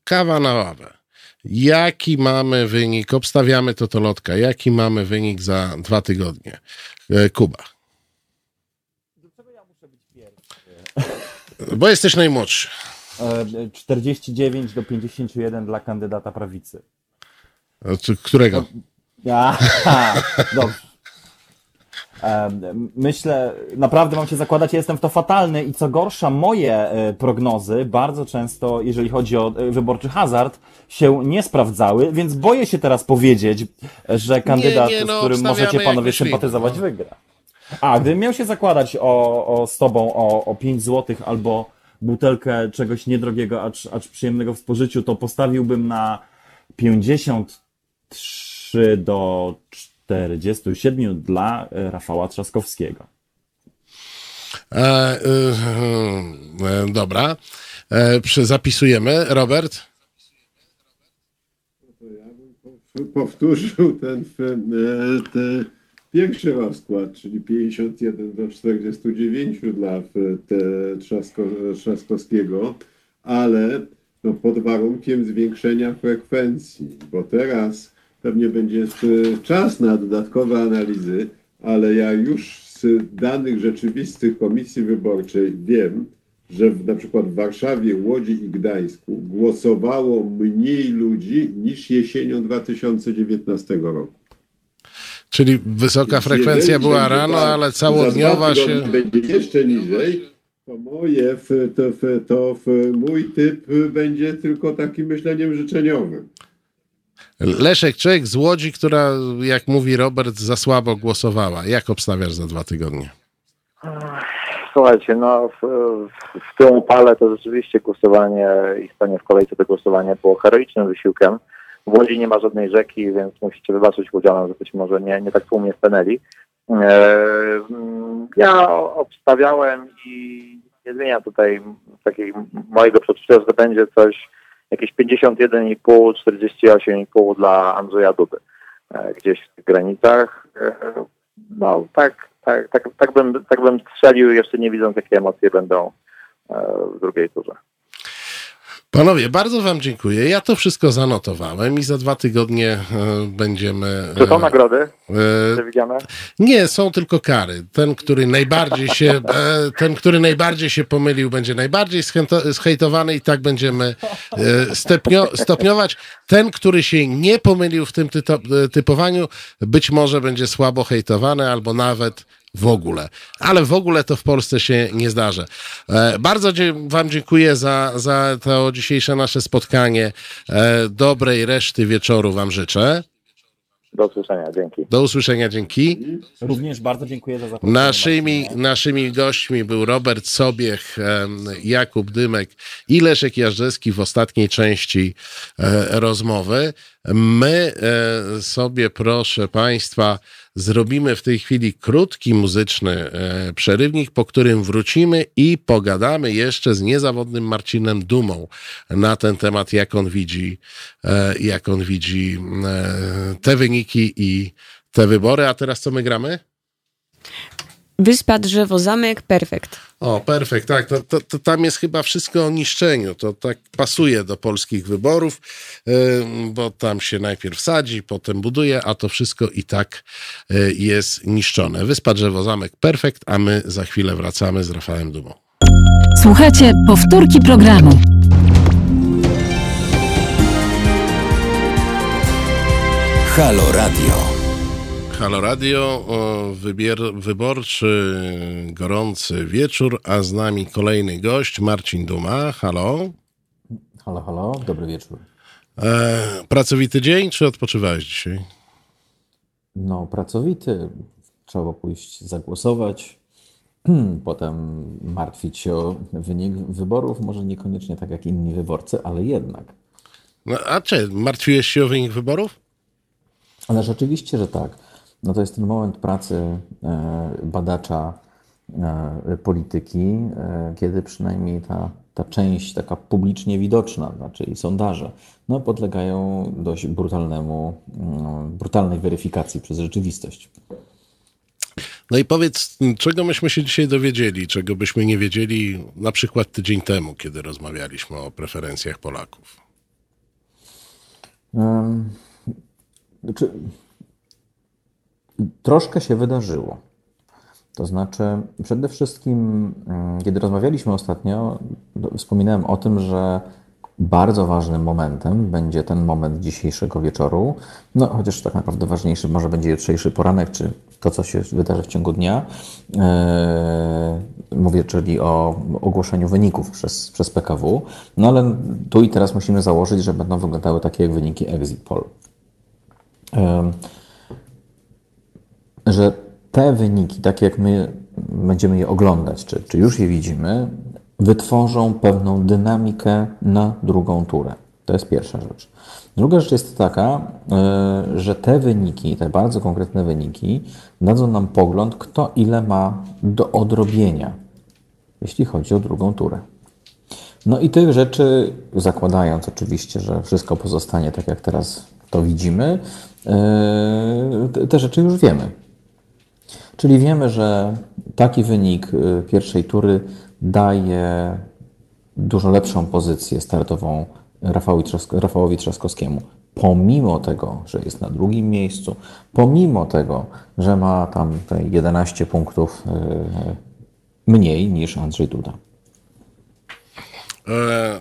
kawa na ławę. Jaki mamy wynik? Obstawiamy to to lotka. Jaki mamy wynik za dwa tygodnie? E, Kuba. Bo jesteś najmłodszy. E, 49 do 51 dla kandydata prawicy. Którego? Aha, dobrze. Em, Myślę, naprawdę mam się zakładać, ja jestem w to fatalny i co gorsza, moje e, prognozy bardzo często, jeżeli chodzi o e, wyborczy hazard, się nie sprawdzały, więc boję się teraz powiedzieć, że kandydat, nie, no, z którym możecie panowie sympatyzować, no. wygra. A, gdybym miał się zakładać o, o, z tobą o, o 5 złotych albo butelkę czegoś niedrogiego, acz, acz przyjemnego w spożyciu, to postawiłbym na 53 do 47 dla e, Rafała Trzaskowskiego. E, e, e, dobra. E, przy- zapisujemy. Robert? powtórzył ten, e, ten pierwszy rozkład, czyli 51 do 49 dla e, Trzasko, Trzaskowskiego, ale no, pod warunkiem zwiększenia frekwencji, bo teraz pewnie będzie e, czas na dodatkowe analizy, ale ja już z danych rzeczywistych Komisji Wyborczej wiem, że w, na przykład w Warszawie, Łodzi i Gdańsku głosowało mniej ludzi niż jesienią 2019 roku. Czyli wysoka frekwencja jeżeli była rano, tak, ale całodniowa się... Będzie jeszcze niżej, to moje, to, to mój typ będzie tylko takim myśleniem życzeniowym. Leszek Czech z Łodzi, która, jak mówi Robert, za słabo głosowała. Jak obstawiasz za dwa tygodnie? Słuchajcie, no w, w, w tym upale to rzeczywiście głosowanie i stanie w kolejce do głosowania było heroicznym wysiłkiem. W Łodzi nie ma żadnej rzeki, więc musicie wybaczyć udziałem, że być może nie, nie tak tłumnie stanęli. E, mm, ja obstawiałem i nie zmienia tutaj takiej mojego przeczucia, że będzie coś jakieś 51,5, 48,5 dla Andrzeja Dudy. E, gdzieś w tych granicach. E, no tak, tak, tak, tak, bym, tak bym strzelił, jeszcze nie widząc, jakie emocje będą w drugiej turze. Panowie, bardzo wam dziękuję. Ja to wszystko zanotowałem i za dwa tygodnie e, będziemy... Czy są e, nagrody e, przewidziane? Nie, są tylko kary. Ten, który najbardziej się, e, ten, który najbardziej się pomylił, będzie najbardziej schęto- schejtowany i tak będziemy e, stopnio, stopniować. Ten, który się nie pomylił w tym tyto- e, typowaniu, być może będzie słabo hejtowany albo nawet w ogóle. Ale w ogóle to w Polsce się nie zdarzy. E, bardzo Wam dziękuję za, za to dzisiejsze nasze spotkanie. E, dobrej reszty wieczoru Wam życzę. Do usłyszenia, dzięki. Do usłyszenia, dzięki. Również bardzo dziękuję za zaproszenie. Naszymi, naszymi gośćmi był Robert Sobiech, Jakub Dymek i Leszek Jażdżewski w ostatniej części e, rozmowy. My sobie, proszę Państwa, zrobimy w tej chwili krótki muzyczny e, przerywnik, po którym wrócimy i pogadamy jeszcze z niezawodnym Marcinem Dumą na ten temat, jak on widzi, e, jak on widzi e, te wyniki i te wybory. A teraz co my gramy? Wyspa, drzewo, zamek, perfekt. O, perfekt, tak. To, to, to tam jest chyba wszystko o niszczeniu. To tak pasuje do polskich wyborów, ym, bo tam się najpierw sadzi, potem buduje, a to wszystko i tak y, jest niszczone. Wyspa, drzewo, zamek, perfekt, a my za chwilę wracamy z Rafałem Dumą. Słuchajcie powtórki programu. Halo Radio. Halo Radio, wybier, wyborczy, gorący wieczór, a z nami kolejny gość, Marcin Duma. Halo. Halo, halo, dobry wieczór. E, pracowity dzień, czy odpoczywałeś dzisiaj? No, pracowity. Trzeba pójść zagłosować, potem martwić się o wynik wyborów, może niekoniecznie tak jak inni wyborcy, ale jednak. No, a czy martwiłeś się o wynik wyborów? Ale rzeczywiście, że tak. No to jest ten moment pracy e, badacza e, polityki, e, kiedy przynajmniej ta, ta część taka publicznie widoczna, znaczy i sondaże, no podlegają dość brutalnemu, mm, brutalnej weryfikacji przez rzeczywistość. No i powiedz, czego myśmy się dzisiaj dowiedzieli, czego byśmy nie wiedzieli na przykład tydzień temu, kiedy rozmawialiśmy o preferencjach Polaków? Um, znaczy, troszkę się wydarzyło. To znaczy, przede wszystkim, mm, kiedy rozmawialiśmy ostatnio, wspominałem o tym, że bardzo ważnym momentem będzie ten moment dzisiejszego wieczoru. No, chociaż tak naprawdę ważniejszy może będzie jutrzejszy poranek, czy to, co się wydarzy w ciągu dnia. Eee, mówię, czyli o ogłoszeniu wyników przez, przez PKW. No ale tu i teraz musimy założyć, że będą wyglądały takie jak wyniki exit poll. Eee, że te wyniki, tak jak my będziemy je oglądać, czy, czy już je widzimy, wytworzą pewną dynamikę na drugą turę. To jest pierwsza rzecz. Druga rzecz jest taka, e, że te wyniki, te bardzo konkretne wyniki, dadzą nam pogląd, kto ile ma do odrobienia, jeśli chodzi o drugą turę. No i tych rzeczy, zakładając oczywiście, że wszystko pozostanie tak, jak teraz to widzimy, e, te rzeczy już wiemy. Czyli wiemy, że taki wynik e, pierwszej tury daje dużo lepszą pozycję startową Rafałowi, Trzasko, Rafałowi Trzaskowskiemu. Pomimo tego, że jest na drugim miejscu, pomimo tego, że ma tam 11 punktów e, mniej niż Andrzej Duda. E,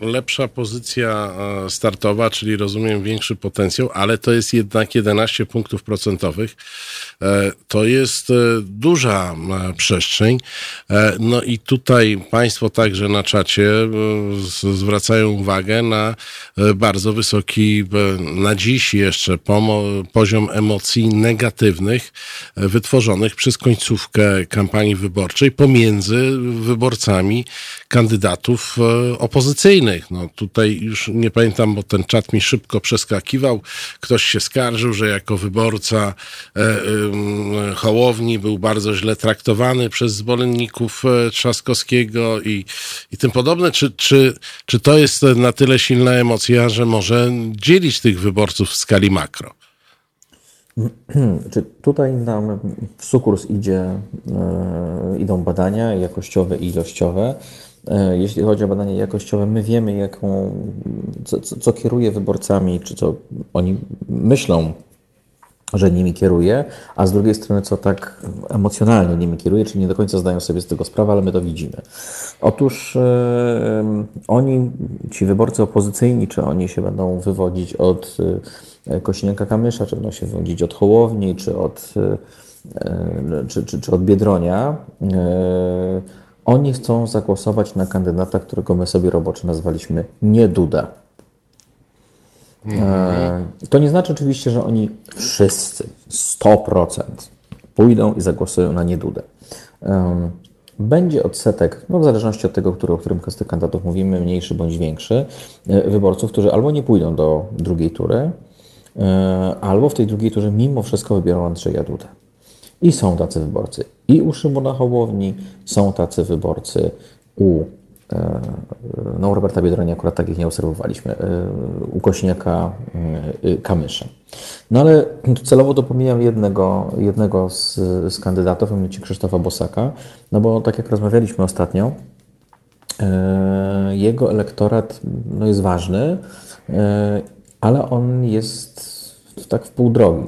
lepsza pozycja e, startowa, czyli rozumiem większy potencjał, ale to jest jednak 11 punktów procentowych. E, to jest e, duża przestrzeń. No i tutaj Państwo także na czacie zwracają uwagę na bardzo wysoki, na dziś jeszcze poziom emocji negatywnych wytworzonych przez końcówkę kampanii wyborczej pomiędzy wyborcami kandydatów opozycyjnych. No tutaj już nie pamiętam, bo ten czat mi szybko przeskakiwał. Ktoś się skarżył, że jako wyborca e, e, Hołowni był bardzo źle traktowany przez zwolenników e, Trzaskowskiego i, i tym podobne. Czy, czy, czy to jest na tyle silna emocja, że może dzielić tych wyborców w skali makro? Czy tutaj nam w sukurs idzie, e, idą badania jakościowe i ilościowe. E, jeśli chodzi o badania jakościowe, my wiemy, jaką, co, co, co kieruje wyborcami, czy co oni myślą, że nimi kieruje, a z drugiej strony, co tak emocjonalnie nimi kieruje, czyli nie do końca zdają sobie z tego sprawę, ale my to widzimy. Otóż e, oni, ci wyborcy opozycyjni, czy oni się będą wywodzić od Kośniaka Kamysza, czy będą się wywodzić od Hołowni, czy od, e, czy, czy, czy od Biedronia, e, oni chcą zagłosować na kandydata, którego my sobie roboczo nazwaliśmy nie Duda. Mhm. To nie znaczy oczywiście, że oni wszyscy 100% pójdą i zagłosują na niedudę. Będzie odsetek, no w zależności od tego, który, o którym z tych kandydatów mówimy, mniejszy bądź większy, e, wyborców, którzy albo nie pójdą do drugiej tury, e, albo w tej drugiej turze mimo wszystko wybiorą Andrzeja Dudę. I są tacy wyborcy. I u Szymona Hołowni są tacy wyborcy u e, no, Roberta Biedronia akurat takich nie obserwowaliśmy, e, u Kośniaka e, Kamysza. No ale celowo dopomijam jednego, jednego z, z kandydatów, mianowicie Krzysztofa Bosaka, no bo tak jak rozmawialiśmy ostatnio, jego elektorat no, jest ważny, ale on jest tak w pół drogi.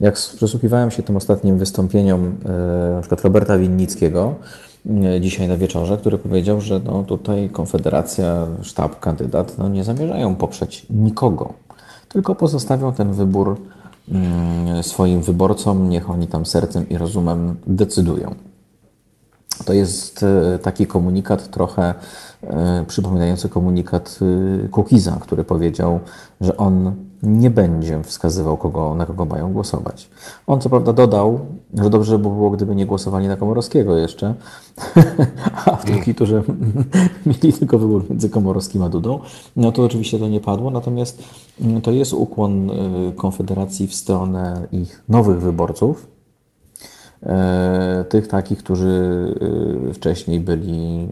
Jak przysłuchiwałem się tym ostatnim wystąpieniom e, na przykład Roberta Winnickiego e, dzisiaj na wieczorze, który powiedział, że no tutaj Konfederacja, sztab, kandydat no nie zamierzają poprzeć nikogo, tylko pozostawią ten wybór mm, swoim wyborcom, niech oni tam sercem i rozumem decydują. To jest e, taki komunikat trochę przypominający komunikat Kukiza, który powiedział, że on nie będzie wskazywał, kogo, na kogo mają głosować. On co prawda dodał, że dobrze by było, gdyby nie głosowali na Komorowskiego jeszcze, a w drugiej turze mieli tylko wybór między Komorowskim a Dudą. No to oczywiście to nie padło, natomiast mm, to jest ukłon Konfederacji w stronę ich nowych wyborców, tych takich, którzy wcześniej byli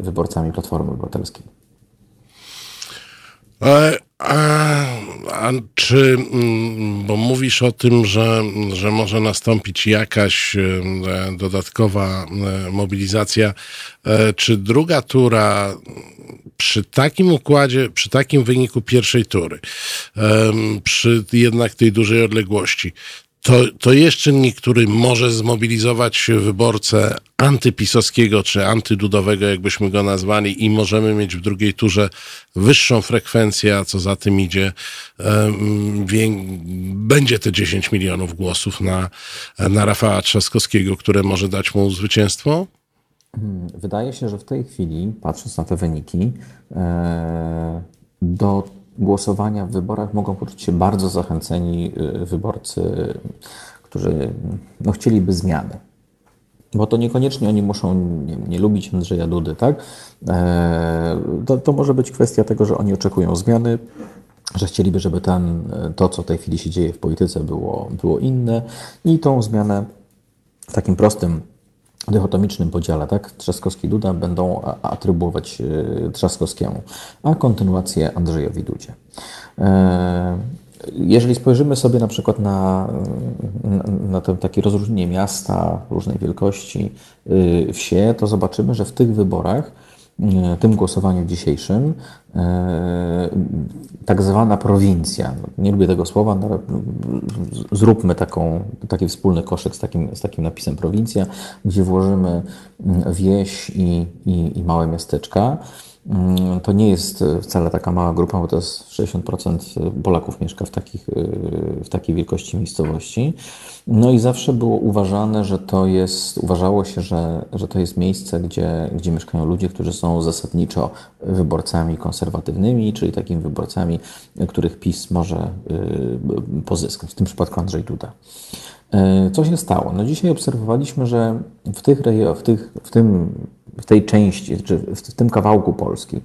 wyborcami Platformy Obywatelskiej. E, czy, mm, bo mówisz o tym, że, że może nastąpić jakaś e, dodatkowa e, mobilizacja, czy druga tura przy takim układzie, przy takim wyniku pierwszej tury, przy jednak tej dużej odległości, to, to jest czynnik, który może zmobilizować wyborcę antypisowskiego czy antydudowego, jakbyśmy go nazwali, i możemy mieć w drugiej turze wyższą frekwencję, a co za tym idzie, będzie te 10 milionów głosów na, na Rafała Trzaskowskiego, które może dać mu zwycięstwo? Hmm, wydaje się, że w tej chwili, patrząc na te wyniki, e, do głosowania w wyborach mogą poczuć się bardzo zachęceni y, wyborcy, którzy no, chcieliby zmiany. Bo to niekoniecznie oni muszą nie, nie lubić Andrzeja Dudy, tak? E, to, to może być kwestia tego, że oni oczekują zmiany, że chcieliby, żeby ten, to, co w tej chwili się dzieje w polityce, było, było inne i tą zmianę w takim prostym dychotomicznym podziale, tak? Trzaskowski-Duda będą atrybuować e, Trzaskowskiemu, a kontynuację Andrzejowi Dudzie. E, jeżeli spojrzymy sobie na przykład na, na, na to takie rozróżnienie miasta różnej wielkości, y, wsie, to zobaczymy, że w tych wyborach tym głosowaniu dzisiejszym e, tak zwana prowincja. Nie lubię tego słowa, no, zróbmy taką, taki wspólny koszyk z takim, z takim napisem prowincja, gdzie włożymy wieś i, i, i małe miasteczka. Mm, to nie jest wcale taka mała grupa, bo to jest 60% Polaków mieszka w, takich, w takiej wielkości miejscowości. No i zawsze było uważane, że to jest, uważało się, że, że to jest miejsce, gdzie, gdzie mieszkają ludzie, którzy są zasadniczo wyborcami konserwatywnymi, czyli takimi wyborcami, których PiS może pozyskać, w tym przypadku Andrzej Duda. Co się stało? No dzisiaj obserwowaliśmy, że w, tych, w, tych, w, tym, w tej części, czy w tym kawałku Polski,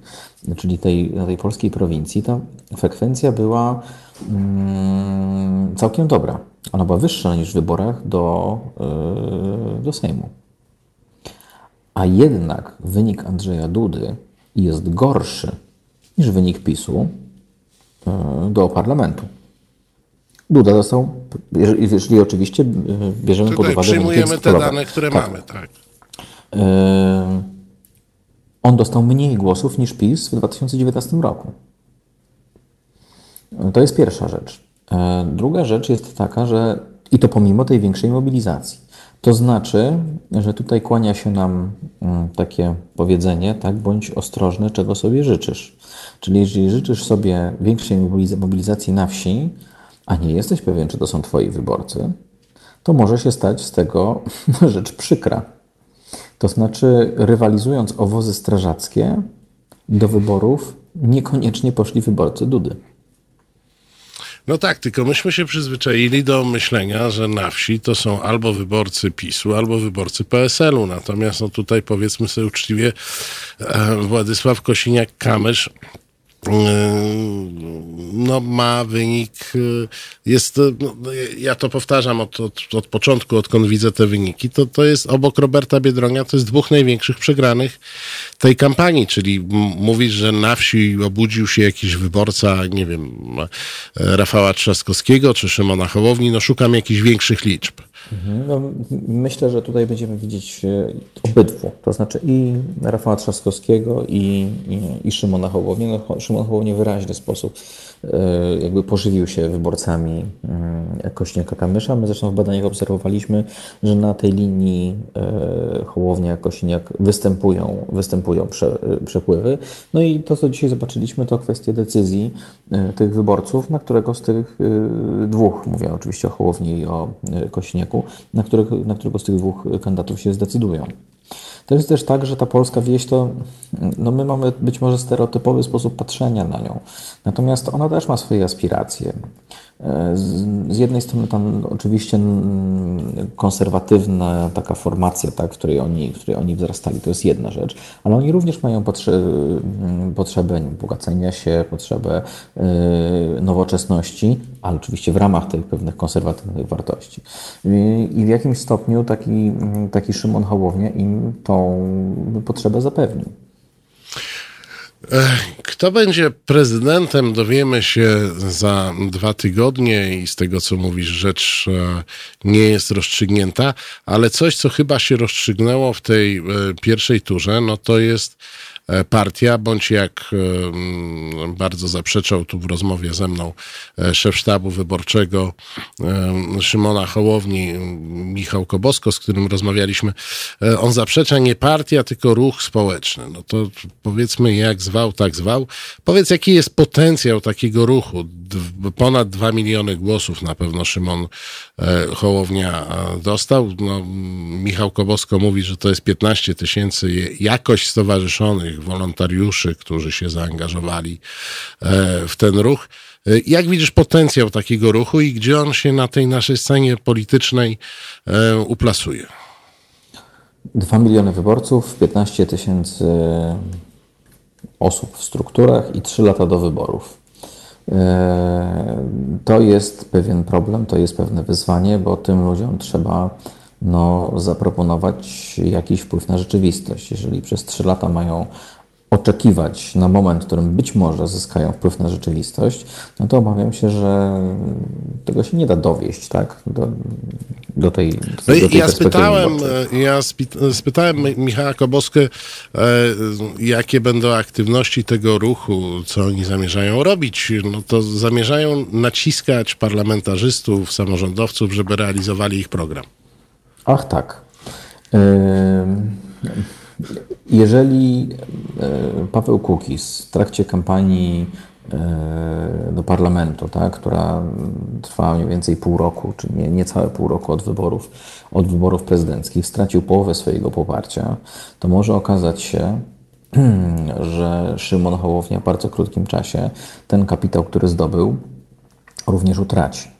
czyli tej, tej polskiej prowincji, ta frekwencja była mm, całkiem dobra. Ona była wyższa niż w wyborach do, yy, do Sejmu. A jednak wynik Andrzeja Dudy jest gorszy niż wynik PiSu yy, do parlamentu. Duda dostał, jeżeli, oczywiście yy, bierzemy Tutaj pod uwagę... Przyjmujemy te dane, które tak. mamy, tak. On dostał mniej głosów niż PiS w 2019 roku. To jest pierwsza rzecz. E, druga rzecz jest taka, że i to pomimo tej większej mobilizacji. To znaczy, że tutaj kłania się nam mm, takie powiedzenie, tak, bądź ostrożny, czego sobie życzysz. Czyli jeżeli życzysz sobie większej mobilizacji na wsi, a nie jesteś pewien, czy to są twoi wyborcy, to może się stać z tego rzecz przykra. To znaczy, rywalizując o wozy strażackie, do wyborów niekoniecznie poszli wyborcy Dudy. No tak, tylko myśmy się przyzwyczaili do myślenia, że na wsi to są albo wyborcy PiSu, albo wyborcy PSL-u. Natomiast no tutaj powiedzmy sobie uczciwie, e, Władysław Kosiniak-Kamysz no, ma wynik, y, jest, y, no, ja to powtarzam od, od, od, początku, odkąd widzę te wyniki, to, to jest obok Roberta Biedronia, to jest dwóch największych przegranych tej kampanii, czyli mówisz, że na wsi obudził się jakiś wyborca, nie wiem, Rafała Trzaskowskiego czy Szymona Hołowni, no szukam jakichś większych liczb. Mhm. No, myślę, że tutaj będziemy widzieć e, obydwu, to znaczy i Rafała Trzaskowskiego i, i, i Szymona Hołownię. No, Szymon Hołownia w wyraźny sposób e, jakby pożywił się wyborcami mm, Kośniaka-Kamysza. My zresztą w badaniach obserwowaliśmy, że na tej linii e, Hołownia-Kośniak występują, występują prze, przepływy. No i to, co dzisiaj zobaczyliśmy, to kwestia decyzji tych wyborców, na którego z tych dwóch, mówię oczywiście o Hołowni i o e, Kośniaku, na, których, na którego z tych dwóch kandydatów się zdecydują. To jest też tak, że ta polska wieś to, no my mamy być może stereotypowy sposób patrzenia na nią, natomiast ona też ma swoje aspiracje. Z, jednej strony tam oczywiście konserwatywna taka formacja, tak, w, której oni, w której oni wzrastali, to jest jedna rzecz, ale oni również mają potrze potrzebę bogacenia się, potrzebę y, nowoczesności, ale oczywiście w ramach tych pewnych konserwatywnych wartości. I, w jakimś stopniu taki, taki Szymon Hołownia im tą potrzebę zapewnił. Kto będzie prezydentem, dowiemy się za dwa tygodnie i z tego, co mówisz, rzecz e, nie jest rozstrzygnięta, ale coś, co chyba się rozstrzygnęło w tej e, pierwszej turze, no to jest partia, bądź jak e, bardzo zaprzeczał tu w rozmowie ze mną e, szef sztabu wyborczego e, Szymona Hołowni, Michał Kobosko, z którym rozmawialiśmy, e, on zaprzecza nie partia, tylko ruch społeczny. No to powiedzmy jak zwał, tak zwał. Powiedz, jaki jest potencjał takiego ruchu? Ponad dwa miliony głosów na pewno Szymon e, Hołownia e, dostał. No, Michał Kobosko mówi, że to jest 15 tysięcy jakoś stowarzyszonych wolontariuszy, którzy się zaangażowali e, w ten ruch. E, Jak widzisz potencjał takiego ruchu i gdzie on się na tej naszej scenie politycznej e, uplasuje? 2 miliony wyborców, 15 tysięcy osób w strukturach i 3 lata do wyborów. To jest pewien problem, to jest pewne wyzwanie, bo tym ludziom trzeba no, zaproponować jakiś wpływ na rzeczywistość. Jeżeli przez 3 lata mają oczekiwać na moment, w którym być może zyskają wpływ na rzeczywistość, no to obawiam się, że tego się nie da dowieść, tak? Do, do tej, do No tej i ja spytałem, wyborczej. e, ja spytałem Mi- Michała Koboskę, e, jakie będą aktywności tego ruchu, co oni zamierzają robić. No to zamierzają naciskać parlamentarzystów, samorządowców, żeby realizowali ich program. Ach tak. Jeżeli e, Paweł Kukiz w trakcie kampanii e, do parlamentu, tak, która trwała mniej więcej pół roku, czy nie, niecałe pół roku od wyborów, od wyborów prezydenckich, stracił połowę swojego poparcia, to może okazać się, że Szymon Hołownia w bardzo krótkim czasie ten kapitał, który zdobył, również utraci.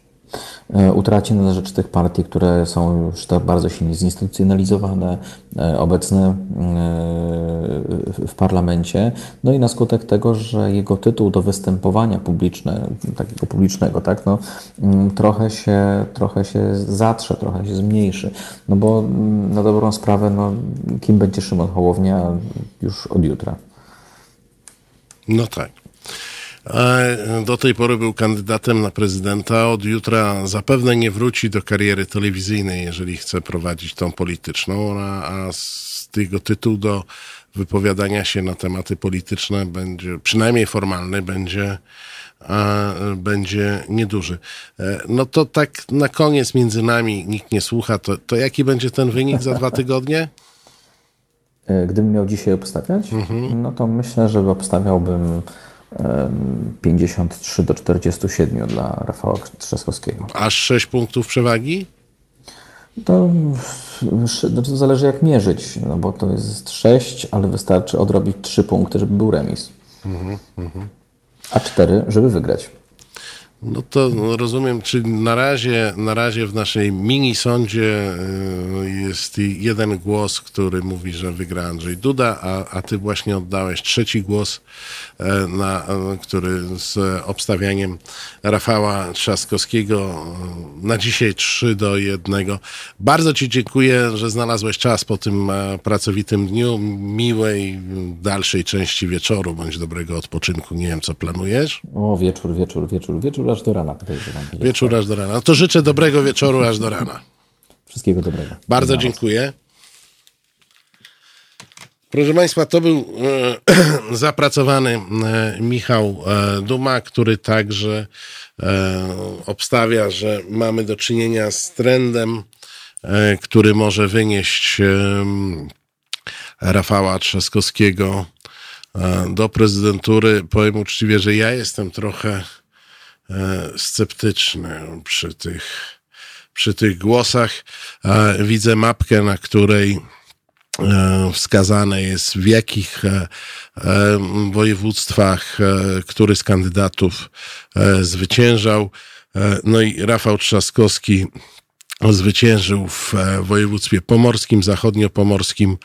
E, Utraci na rzecz tych partii, które są już tak bardzo silnie zinstytucjonalizowane, e, obecne e, w parlamencie. No i na skutek tego, że jego tytuł do występowania publiczne, takiego publicznego, tak, no, mm, trochę się, trochę się zatrze, trochę się zmniejszy. No bo mm, na dobrą sprawę, no, kim będzie Szymon Hołownia już od jutra? No tak. E, Do tej pory był kandydatem na prezydenta. Od jutra zapewne nie wróci do kariery telewizyjnej, jeżeli chce prowadzić tą polityczną, a, a z tego tytułu do wypowiadania się na tematy polityczne będzie, przynajmniej formalny, będzie, a, będzie nieduży. E, No to tak na koniec między nami, nikt nie słucha, to, to jaki będzie ten wynik za dwa tygodnie? E, Gdybym miał dzisiaj obstawiać, no to myślę, że obstawiałbym 53 do 47 dla Rafała Trzaskowskiego. Aż 6 punktów przewagi? To, to zależy jak mierzyć, no bo to jest 6, ale wystarczy odrobić 3 punkty, żeby był remis, Mhm, mhm. a 4, żeby wygrać. No to rozumiem, czyli na razie, na razie w naszej mini sądzie y, jest jeden głos, który mówi, że wygra Andrzej Duda, a, a ty właśnie oddałeś trzeci głos, e, na, e, który z obstawianiem Rafała Trzaskowskiego e, na dzisiaj 3 do 1. Bardzo ci dziękuję, że znalazłeś czas po tym e, pracowitym dniu. Miłej dalszej części wieczoru, bądź dobrego odpoczynku. Nie wiem, co planujesz. O, wieczór, wieczór, wieczór, wieczór aż do rana. Wieczór aż do rana. No to życzę dobrego wieczoru aż do rana. Wszystkiego dobrego. Bardzo Dobranoc. dziękuję. Proszę Państwa, to był e, zapracowany e, Michał e, Duma, który także e, obstawia, że mamy do czynienia z trendem, e, który może wynieść em, Rafała Trzaskowskiego e, do prezydentury. Powiem uczciwie, że ja jestem trochę e, sceptyczny przy tych, przy tych głosach. E, Widzę mapkę, na której e, wskazane jest w jakich e, e, województwach e, który z kandydatów e, zwyciężał. E, No i Rafał Trzaskowski zwyciężył w e, województwie pomorskim, zachodniopomorskim,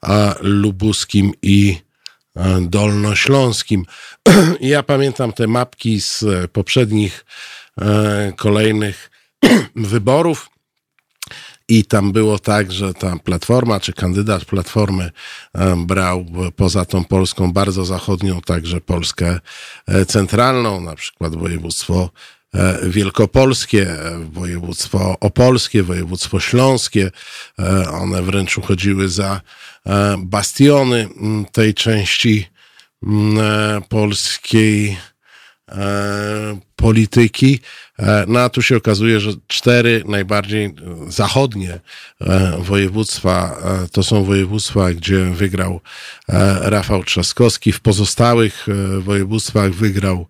a lubuskim i e, dolnośląskim. Ja pamiętam te mapki z e, poprzednich e, kolejnych wyborów. I tam było tak, że ta platforma, czy kandydat platformy e, brał e, poza tą Polską bardzo zachodnią, także Polskę e, centralną, na przykład województwo e, wielkopolskie, e, województwo opolskie, województwo śląskie. E, One wręcz uchodziły za e, bastiony m, tej części m, e, polskiej e, polityki. E, No a tu się okazuje, że cztery najbardziej e, zachodnie e, województwa e, to są województwa, gdzie wygrał e, Rafał Trzaskowski. W pozostałych e, województwach wygrał e,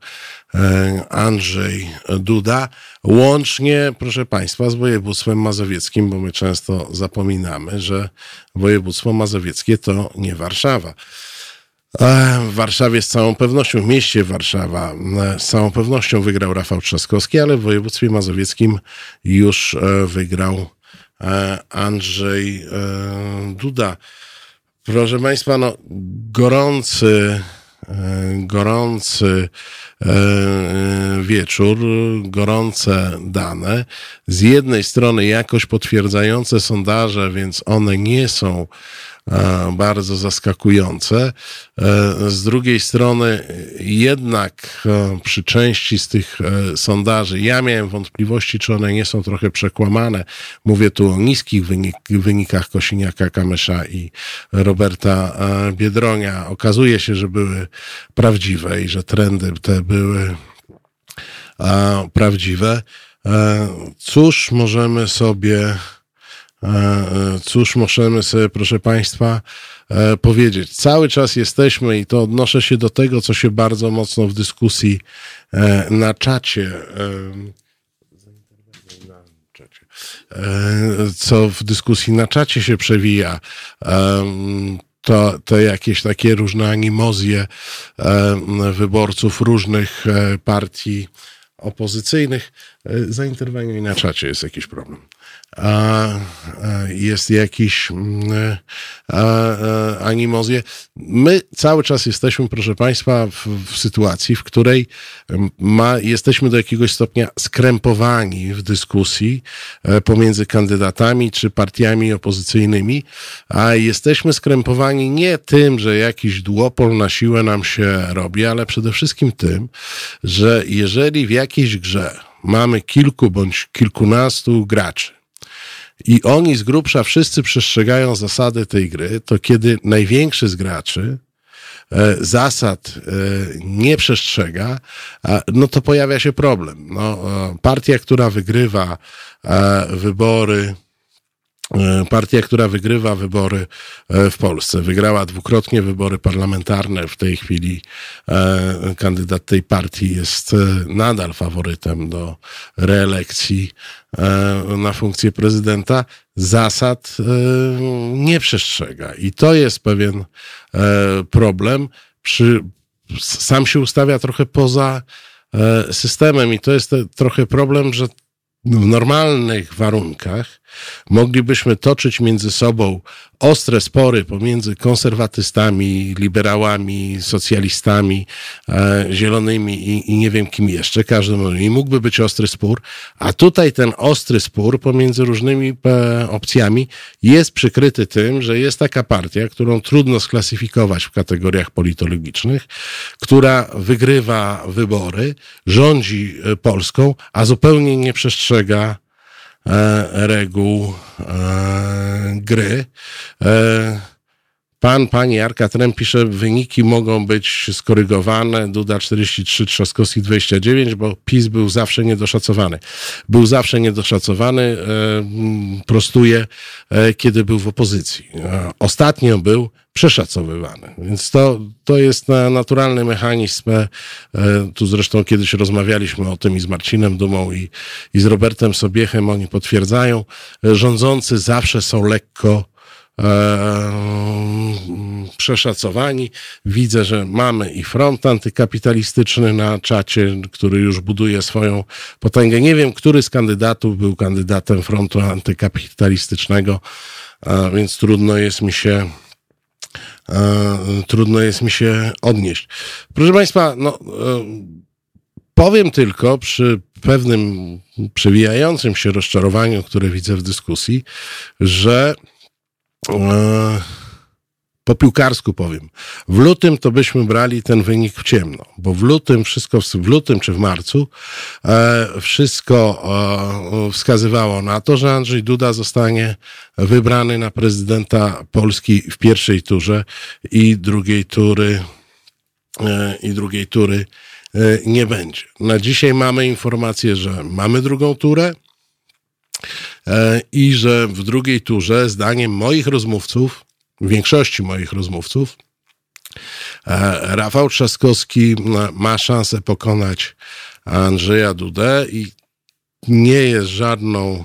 Andrzej Duda. Łącznie, proszę Państwa, z województwem mazowieckim, bo my często zapominamy, że województwo mazowieckie to nie Warszawa. E, W Warszawie z całą pewnością, w mieście Warszawa e, z całą pewnością wygrał Rafał Trzaskowski, ale w województwie mazowieckim już e, wygrał e, Andrzej e, Duda. Proszę Państwa, no, gorący, e, gorący e, wieczór, gorące dane. Z jednej strony jakoś potwierdzające sondaże, więc one nie są e, bardzo zaskakujące. E, Z drugiej strony jednak e, przy części z tych e, sondaży ja miałem wątpliwości, czy one nie są trochę przekłamane. Mówię tu o niskich wynik, wynikach Kosiniaka Kamysza i Roberta e, Biedronia. Okazuje się, że były prawdziwe i że trendy te były e, prawdziwe. E, Cóż możemy sobie E, e, Cóż możemy sobie, proszę Państwa, e, powiedzieć? Cały czas jesteśmy, i to odnoszę się do tego, co się bardzo mocno w dyskusji e, na czacie, e, co w dyskusji na czacie się przewija. To, to jakieś takie różne animozje wyborców różnych e, partii opozycyjnych. E, Zainterweniuj na czacie, jest jakiś problem a, a jest jakiś mm, a, a, animozje. My cały czas jesteśmy, proszę Państwa, w, w sytuacji, w której ma, jesteśmy do jakiegoś stopnia skrępowani w dyskusji e, pomiędzy kandydatami czy partiami opozycyjnymi, a jesteśmy skrępowani nie tym, że jakiś duopol na siłę nam się robi, ale przede wszystkim tym, że jeżeli w jakiejś grze mamy kilku bądź kilkunastu graczy, i oni z grubsza wszyscy przestrzegają zasady tej gry, to kiedy największy z graczy e, zasad e, nie przestrzega, no to pojawia się problem. No, e, partia, która wygrywa wybory, partia, która wygrywa wybory e, w Polsce, wygrała dwukrotnie wybory parlamentarne. W tej chwili e, kandydat tej partii jest e, nadal faworytem do reelekcji e, na funkcję prezydenta. Zasad e, nie przestrzega. I to jest pewien e, problem. Przy, sam się ustawia trochę poza e, systemem i to jest trochę problem, że w normalnych warunkach moglibyśmy toczyć między sobą ostre spory pomiędzy konserwatystami, liberałami, socjalistami, e, zielonymi i, i nie wiem kim jeszcze, każdym i mógłby być ostry spór, a tutaj ten ostry spór pomiędzy różnymi e, opcjami jest przykryty tym, że jest taka partia, którą trudno sklasyfikować w kategoriach politologicznych, która wygrywa wybory, rządzi e, Polską, a zupełnie nie przestrzega reguł e, gry. Pan, pani Arka Trem pisze, wyniki mogą być skorygowane. Duda 43, Trzaskowski 29, bo PiS był zawsze niedoszacowany. Był zawsze niedoszacowany, e, prostuje, e, kiedy był w opozycji. E, Ostatnio był przeszacowywany. Więc to, to jest na- naturalny mechanizm. Tu zresztą kiedyś rozmawialiśmy o tym i z Marcinem Dumą i, i z Robertem Sobiechem. Oni potwierdzają, rządzący zawsze są lekko przeszacowani. Widzę, że mamy i front antykapitalistyczny na czacie, który już buduje swoją potęgę. Nie wiem, który z kandydatów był kandydatem frontu antykapitalistycznego, więc trudno jest mi się trudno jest mi się odnieść. Proszę Państwa, no, powiem tylko przy pewnym przewijającym się rozczarowaniu, które widzę w dyskusji, że po piłkarsku powiem. W lutym to byśmy brali ten wynik w ciemno, bo w lutym wszystko, w lutym czy w marcu, e, wszystko e, wskazywało na to, że Andrzej Duda zostanie wybrany na prezydenta Polski w pierwszej turze i drugiej tury, e, i drugiej tury e, nie będzie. Na dzisiaj mamy informację, że mamy drugą turę, E, i że w drugiej turze, zdaniem moich rozmówców, większości moich rozmówców, e, Rafał Trzaskowski ma- ma szansę pokonać Andrzeja Dudę i nie jest żadną e,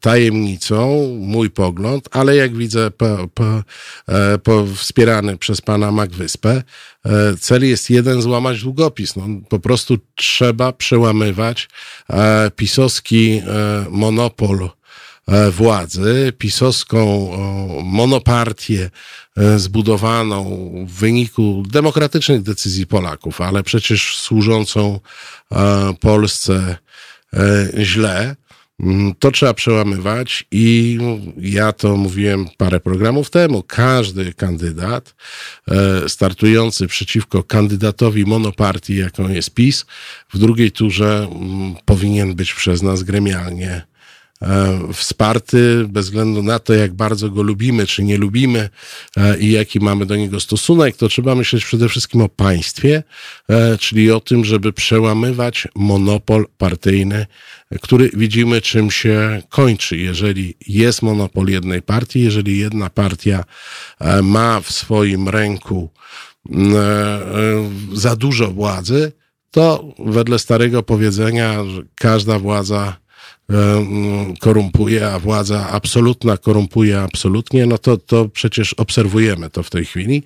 tajemnicą mój pogląd, ale jak widzę po, po, e, po, wspierany przez pana Magwyspę, e, cel jest jeden, złamać długopis. No, po prostu trzeba przełamywać e, pisowski e, monopol e, władzy, pisowską monopartię e, zbudowaną w wyniku demokratycznych decyzji Polaków, ale przecież służącą e, Polsce e, źle. Mm, To trzeba przełamywać i ja to mówiłem parę programów temu. Każdy kandydat e, startujący przeciwko kandydatowi monopartii, jaką jest PiS, w drugiej turze mm, powinien być przez nas gremialnie e, wsparty bez względu na to, jak bardzo go lubimy czy nie lubimy e, i jaki mamy do niego stosunek, to trzeba myśleć przede wszystkim o państwie, czyli o tym, żeby przełamywać monopol partyjny, który widzimy czym się kończy. Jeżeli jest monopol jednej partii, jeżeli jedna partia e, ma w swoim ręku mm, e, e, za dużo władzy, to wedle starego powiedzenia, każda władza mm, korumpuje, a władza absolutna korumpuje absolutnie, no to, to przecież obserwujemy to w tej chwili.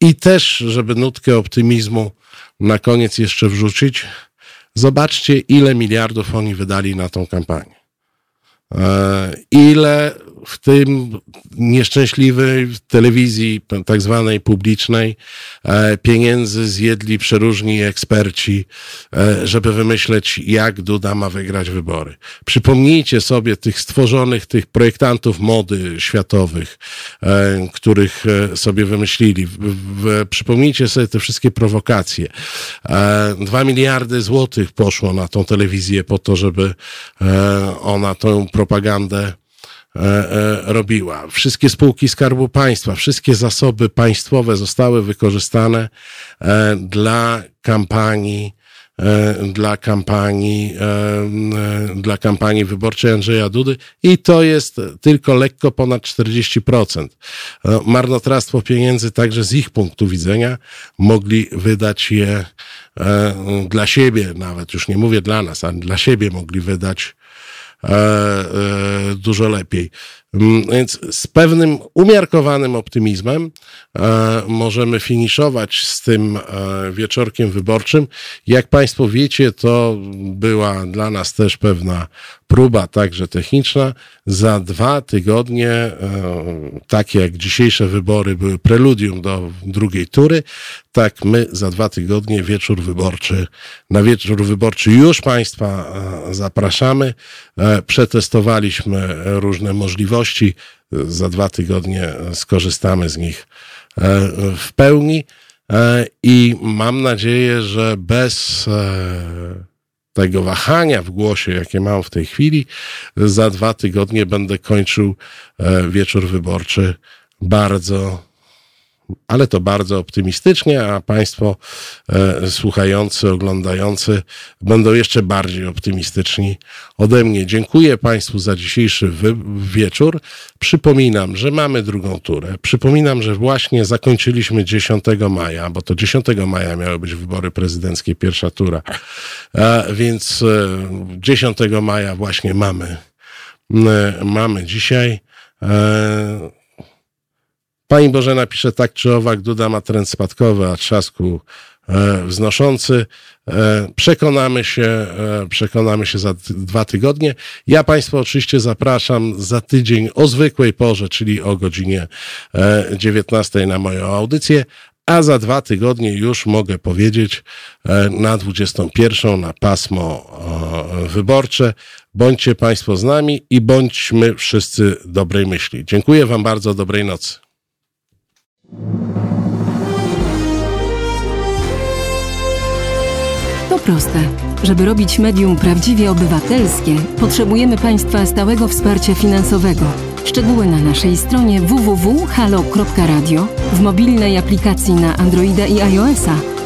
I też, żeby nutkę optymizmu na koniec jeszcze wrzucić, zobaczcie, ile miliardów oni wydali na tą kampanię. E, Ile w tym nieszczęśliwej telewizji, tak zwanej publicznej, e, pieniędzy zjedli przeróżni eksperci, e, żeby wymyśleć, jak Duda ma wygrać wybory. Przypomnijcie sobie tych stworzonych, tych projektantów mody światowych, e, których sobie wymyślili. Przypomnijcie sobie te wszystkie prowokacje. Dwa miliardy złotych poszło na tą telewizję po to, żeby ona tą propagandę robiła. Wszystkie spółki Skarbu Państwa, wszystkie zasoby państwowe zostały wykorzystane e, dla kampanii e, dla kampanii, e, e, dla kampanii wyborczej Andrzeja Dudy i to jest tylko lekko ponad 40%. E, Marnotrawstwo pieniędzy także z ich punktu widzenia mogli wydać je e, dla siebie nawet, już nie mówię dla nas, ale dla siebie mogli wydać e, e, dużo lepiej. Mm, Więc z pewnym umiarkowanym optymizmem e, możemy finiszować z tym e, wieczorkiem wyborczym. Jak Państwo wiecie, to była dla nas też pewna próba, także techniczna. Za dwa tygodnie, e, takie jak dzisiejsze wybory były preludium do drugiej tury, tak my za dwa tygodnie wieczór wyborczy, na wieczór wyborczy już Państwa zapraszamy. Przetestowaliśmy różne możliwości. Za dwa tygodnie skorzystamy z nich e, w pełni e, i mam nadzieję, że bez e, tego wahania w głosie, jakie mam w tej chwili, za dwa tygodnie będę kończył wieczór wyborczy bardzo ale to bardzo optymistycznie, a Państwo e, słuchający, oglądający będą jeszcze bardziej optymistyczni ode mnie. Dziękuję Państwu za dzisiejszy wieczór. Przypominam, że mamy drugą turę. Przypominam, że właśnie zakończyliśmy 10 maja, bo to 10 maja miały być wybory prezydenckie, pierwsza tura. E, więc e, 10 maja właśnie mamy, e, mamy dzisiaj. Pani Bożena pisze tak czy owak, Duda ma trend spadkowy, a trzasku e, wznoszący. E, przekonamy się, e, przekonamy się za dwa tygodnie. Ja Państwa oczywiście zapraszam za tydzień o zwykłej porze, czyli o godzinie e, 19 na moją audycję, a za dwa tygodnie już mogę powiedzieć e, na 21 na pasmo wyborcze. Bądźcie Państwo z nami i bądźmy wszyscy dobrej myśli. Dziękuję Wam bardzo, dobrej nocy. To proste. Żeby robić medium prawdziwie obywatelskie, potrzebujemy Państwa stałego wsparcia finansowego. Szczegóły na naszej stronie www.halo.radio, w mobilnej aplikacji na Androida i iOS-a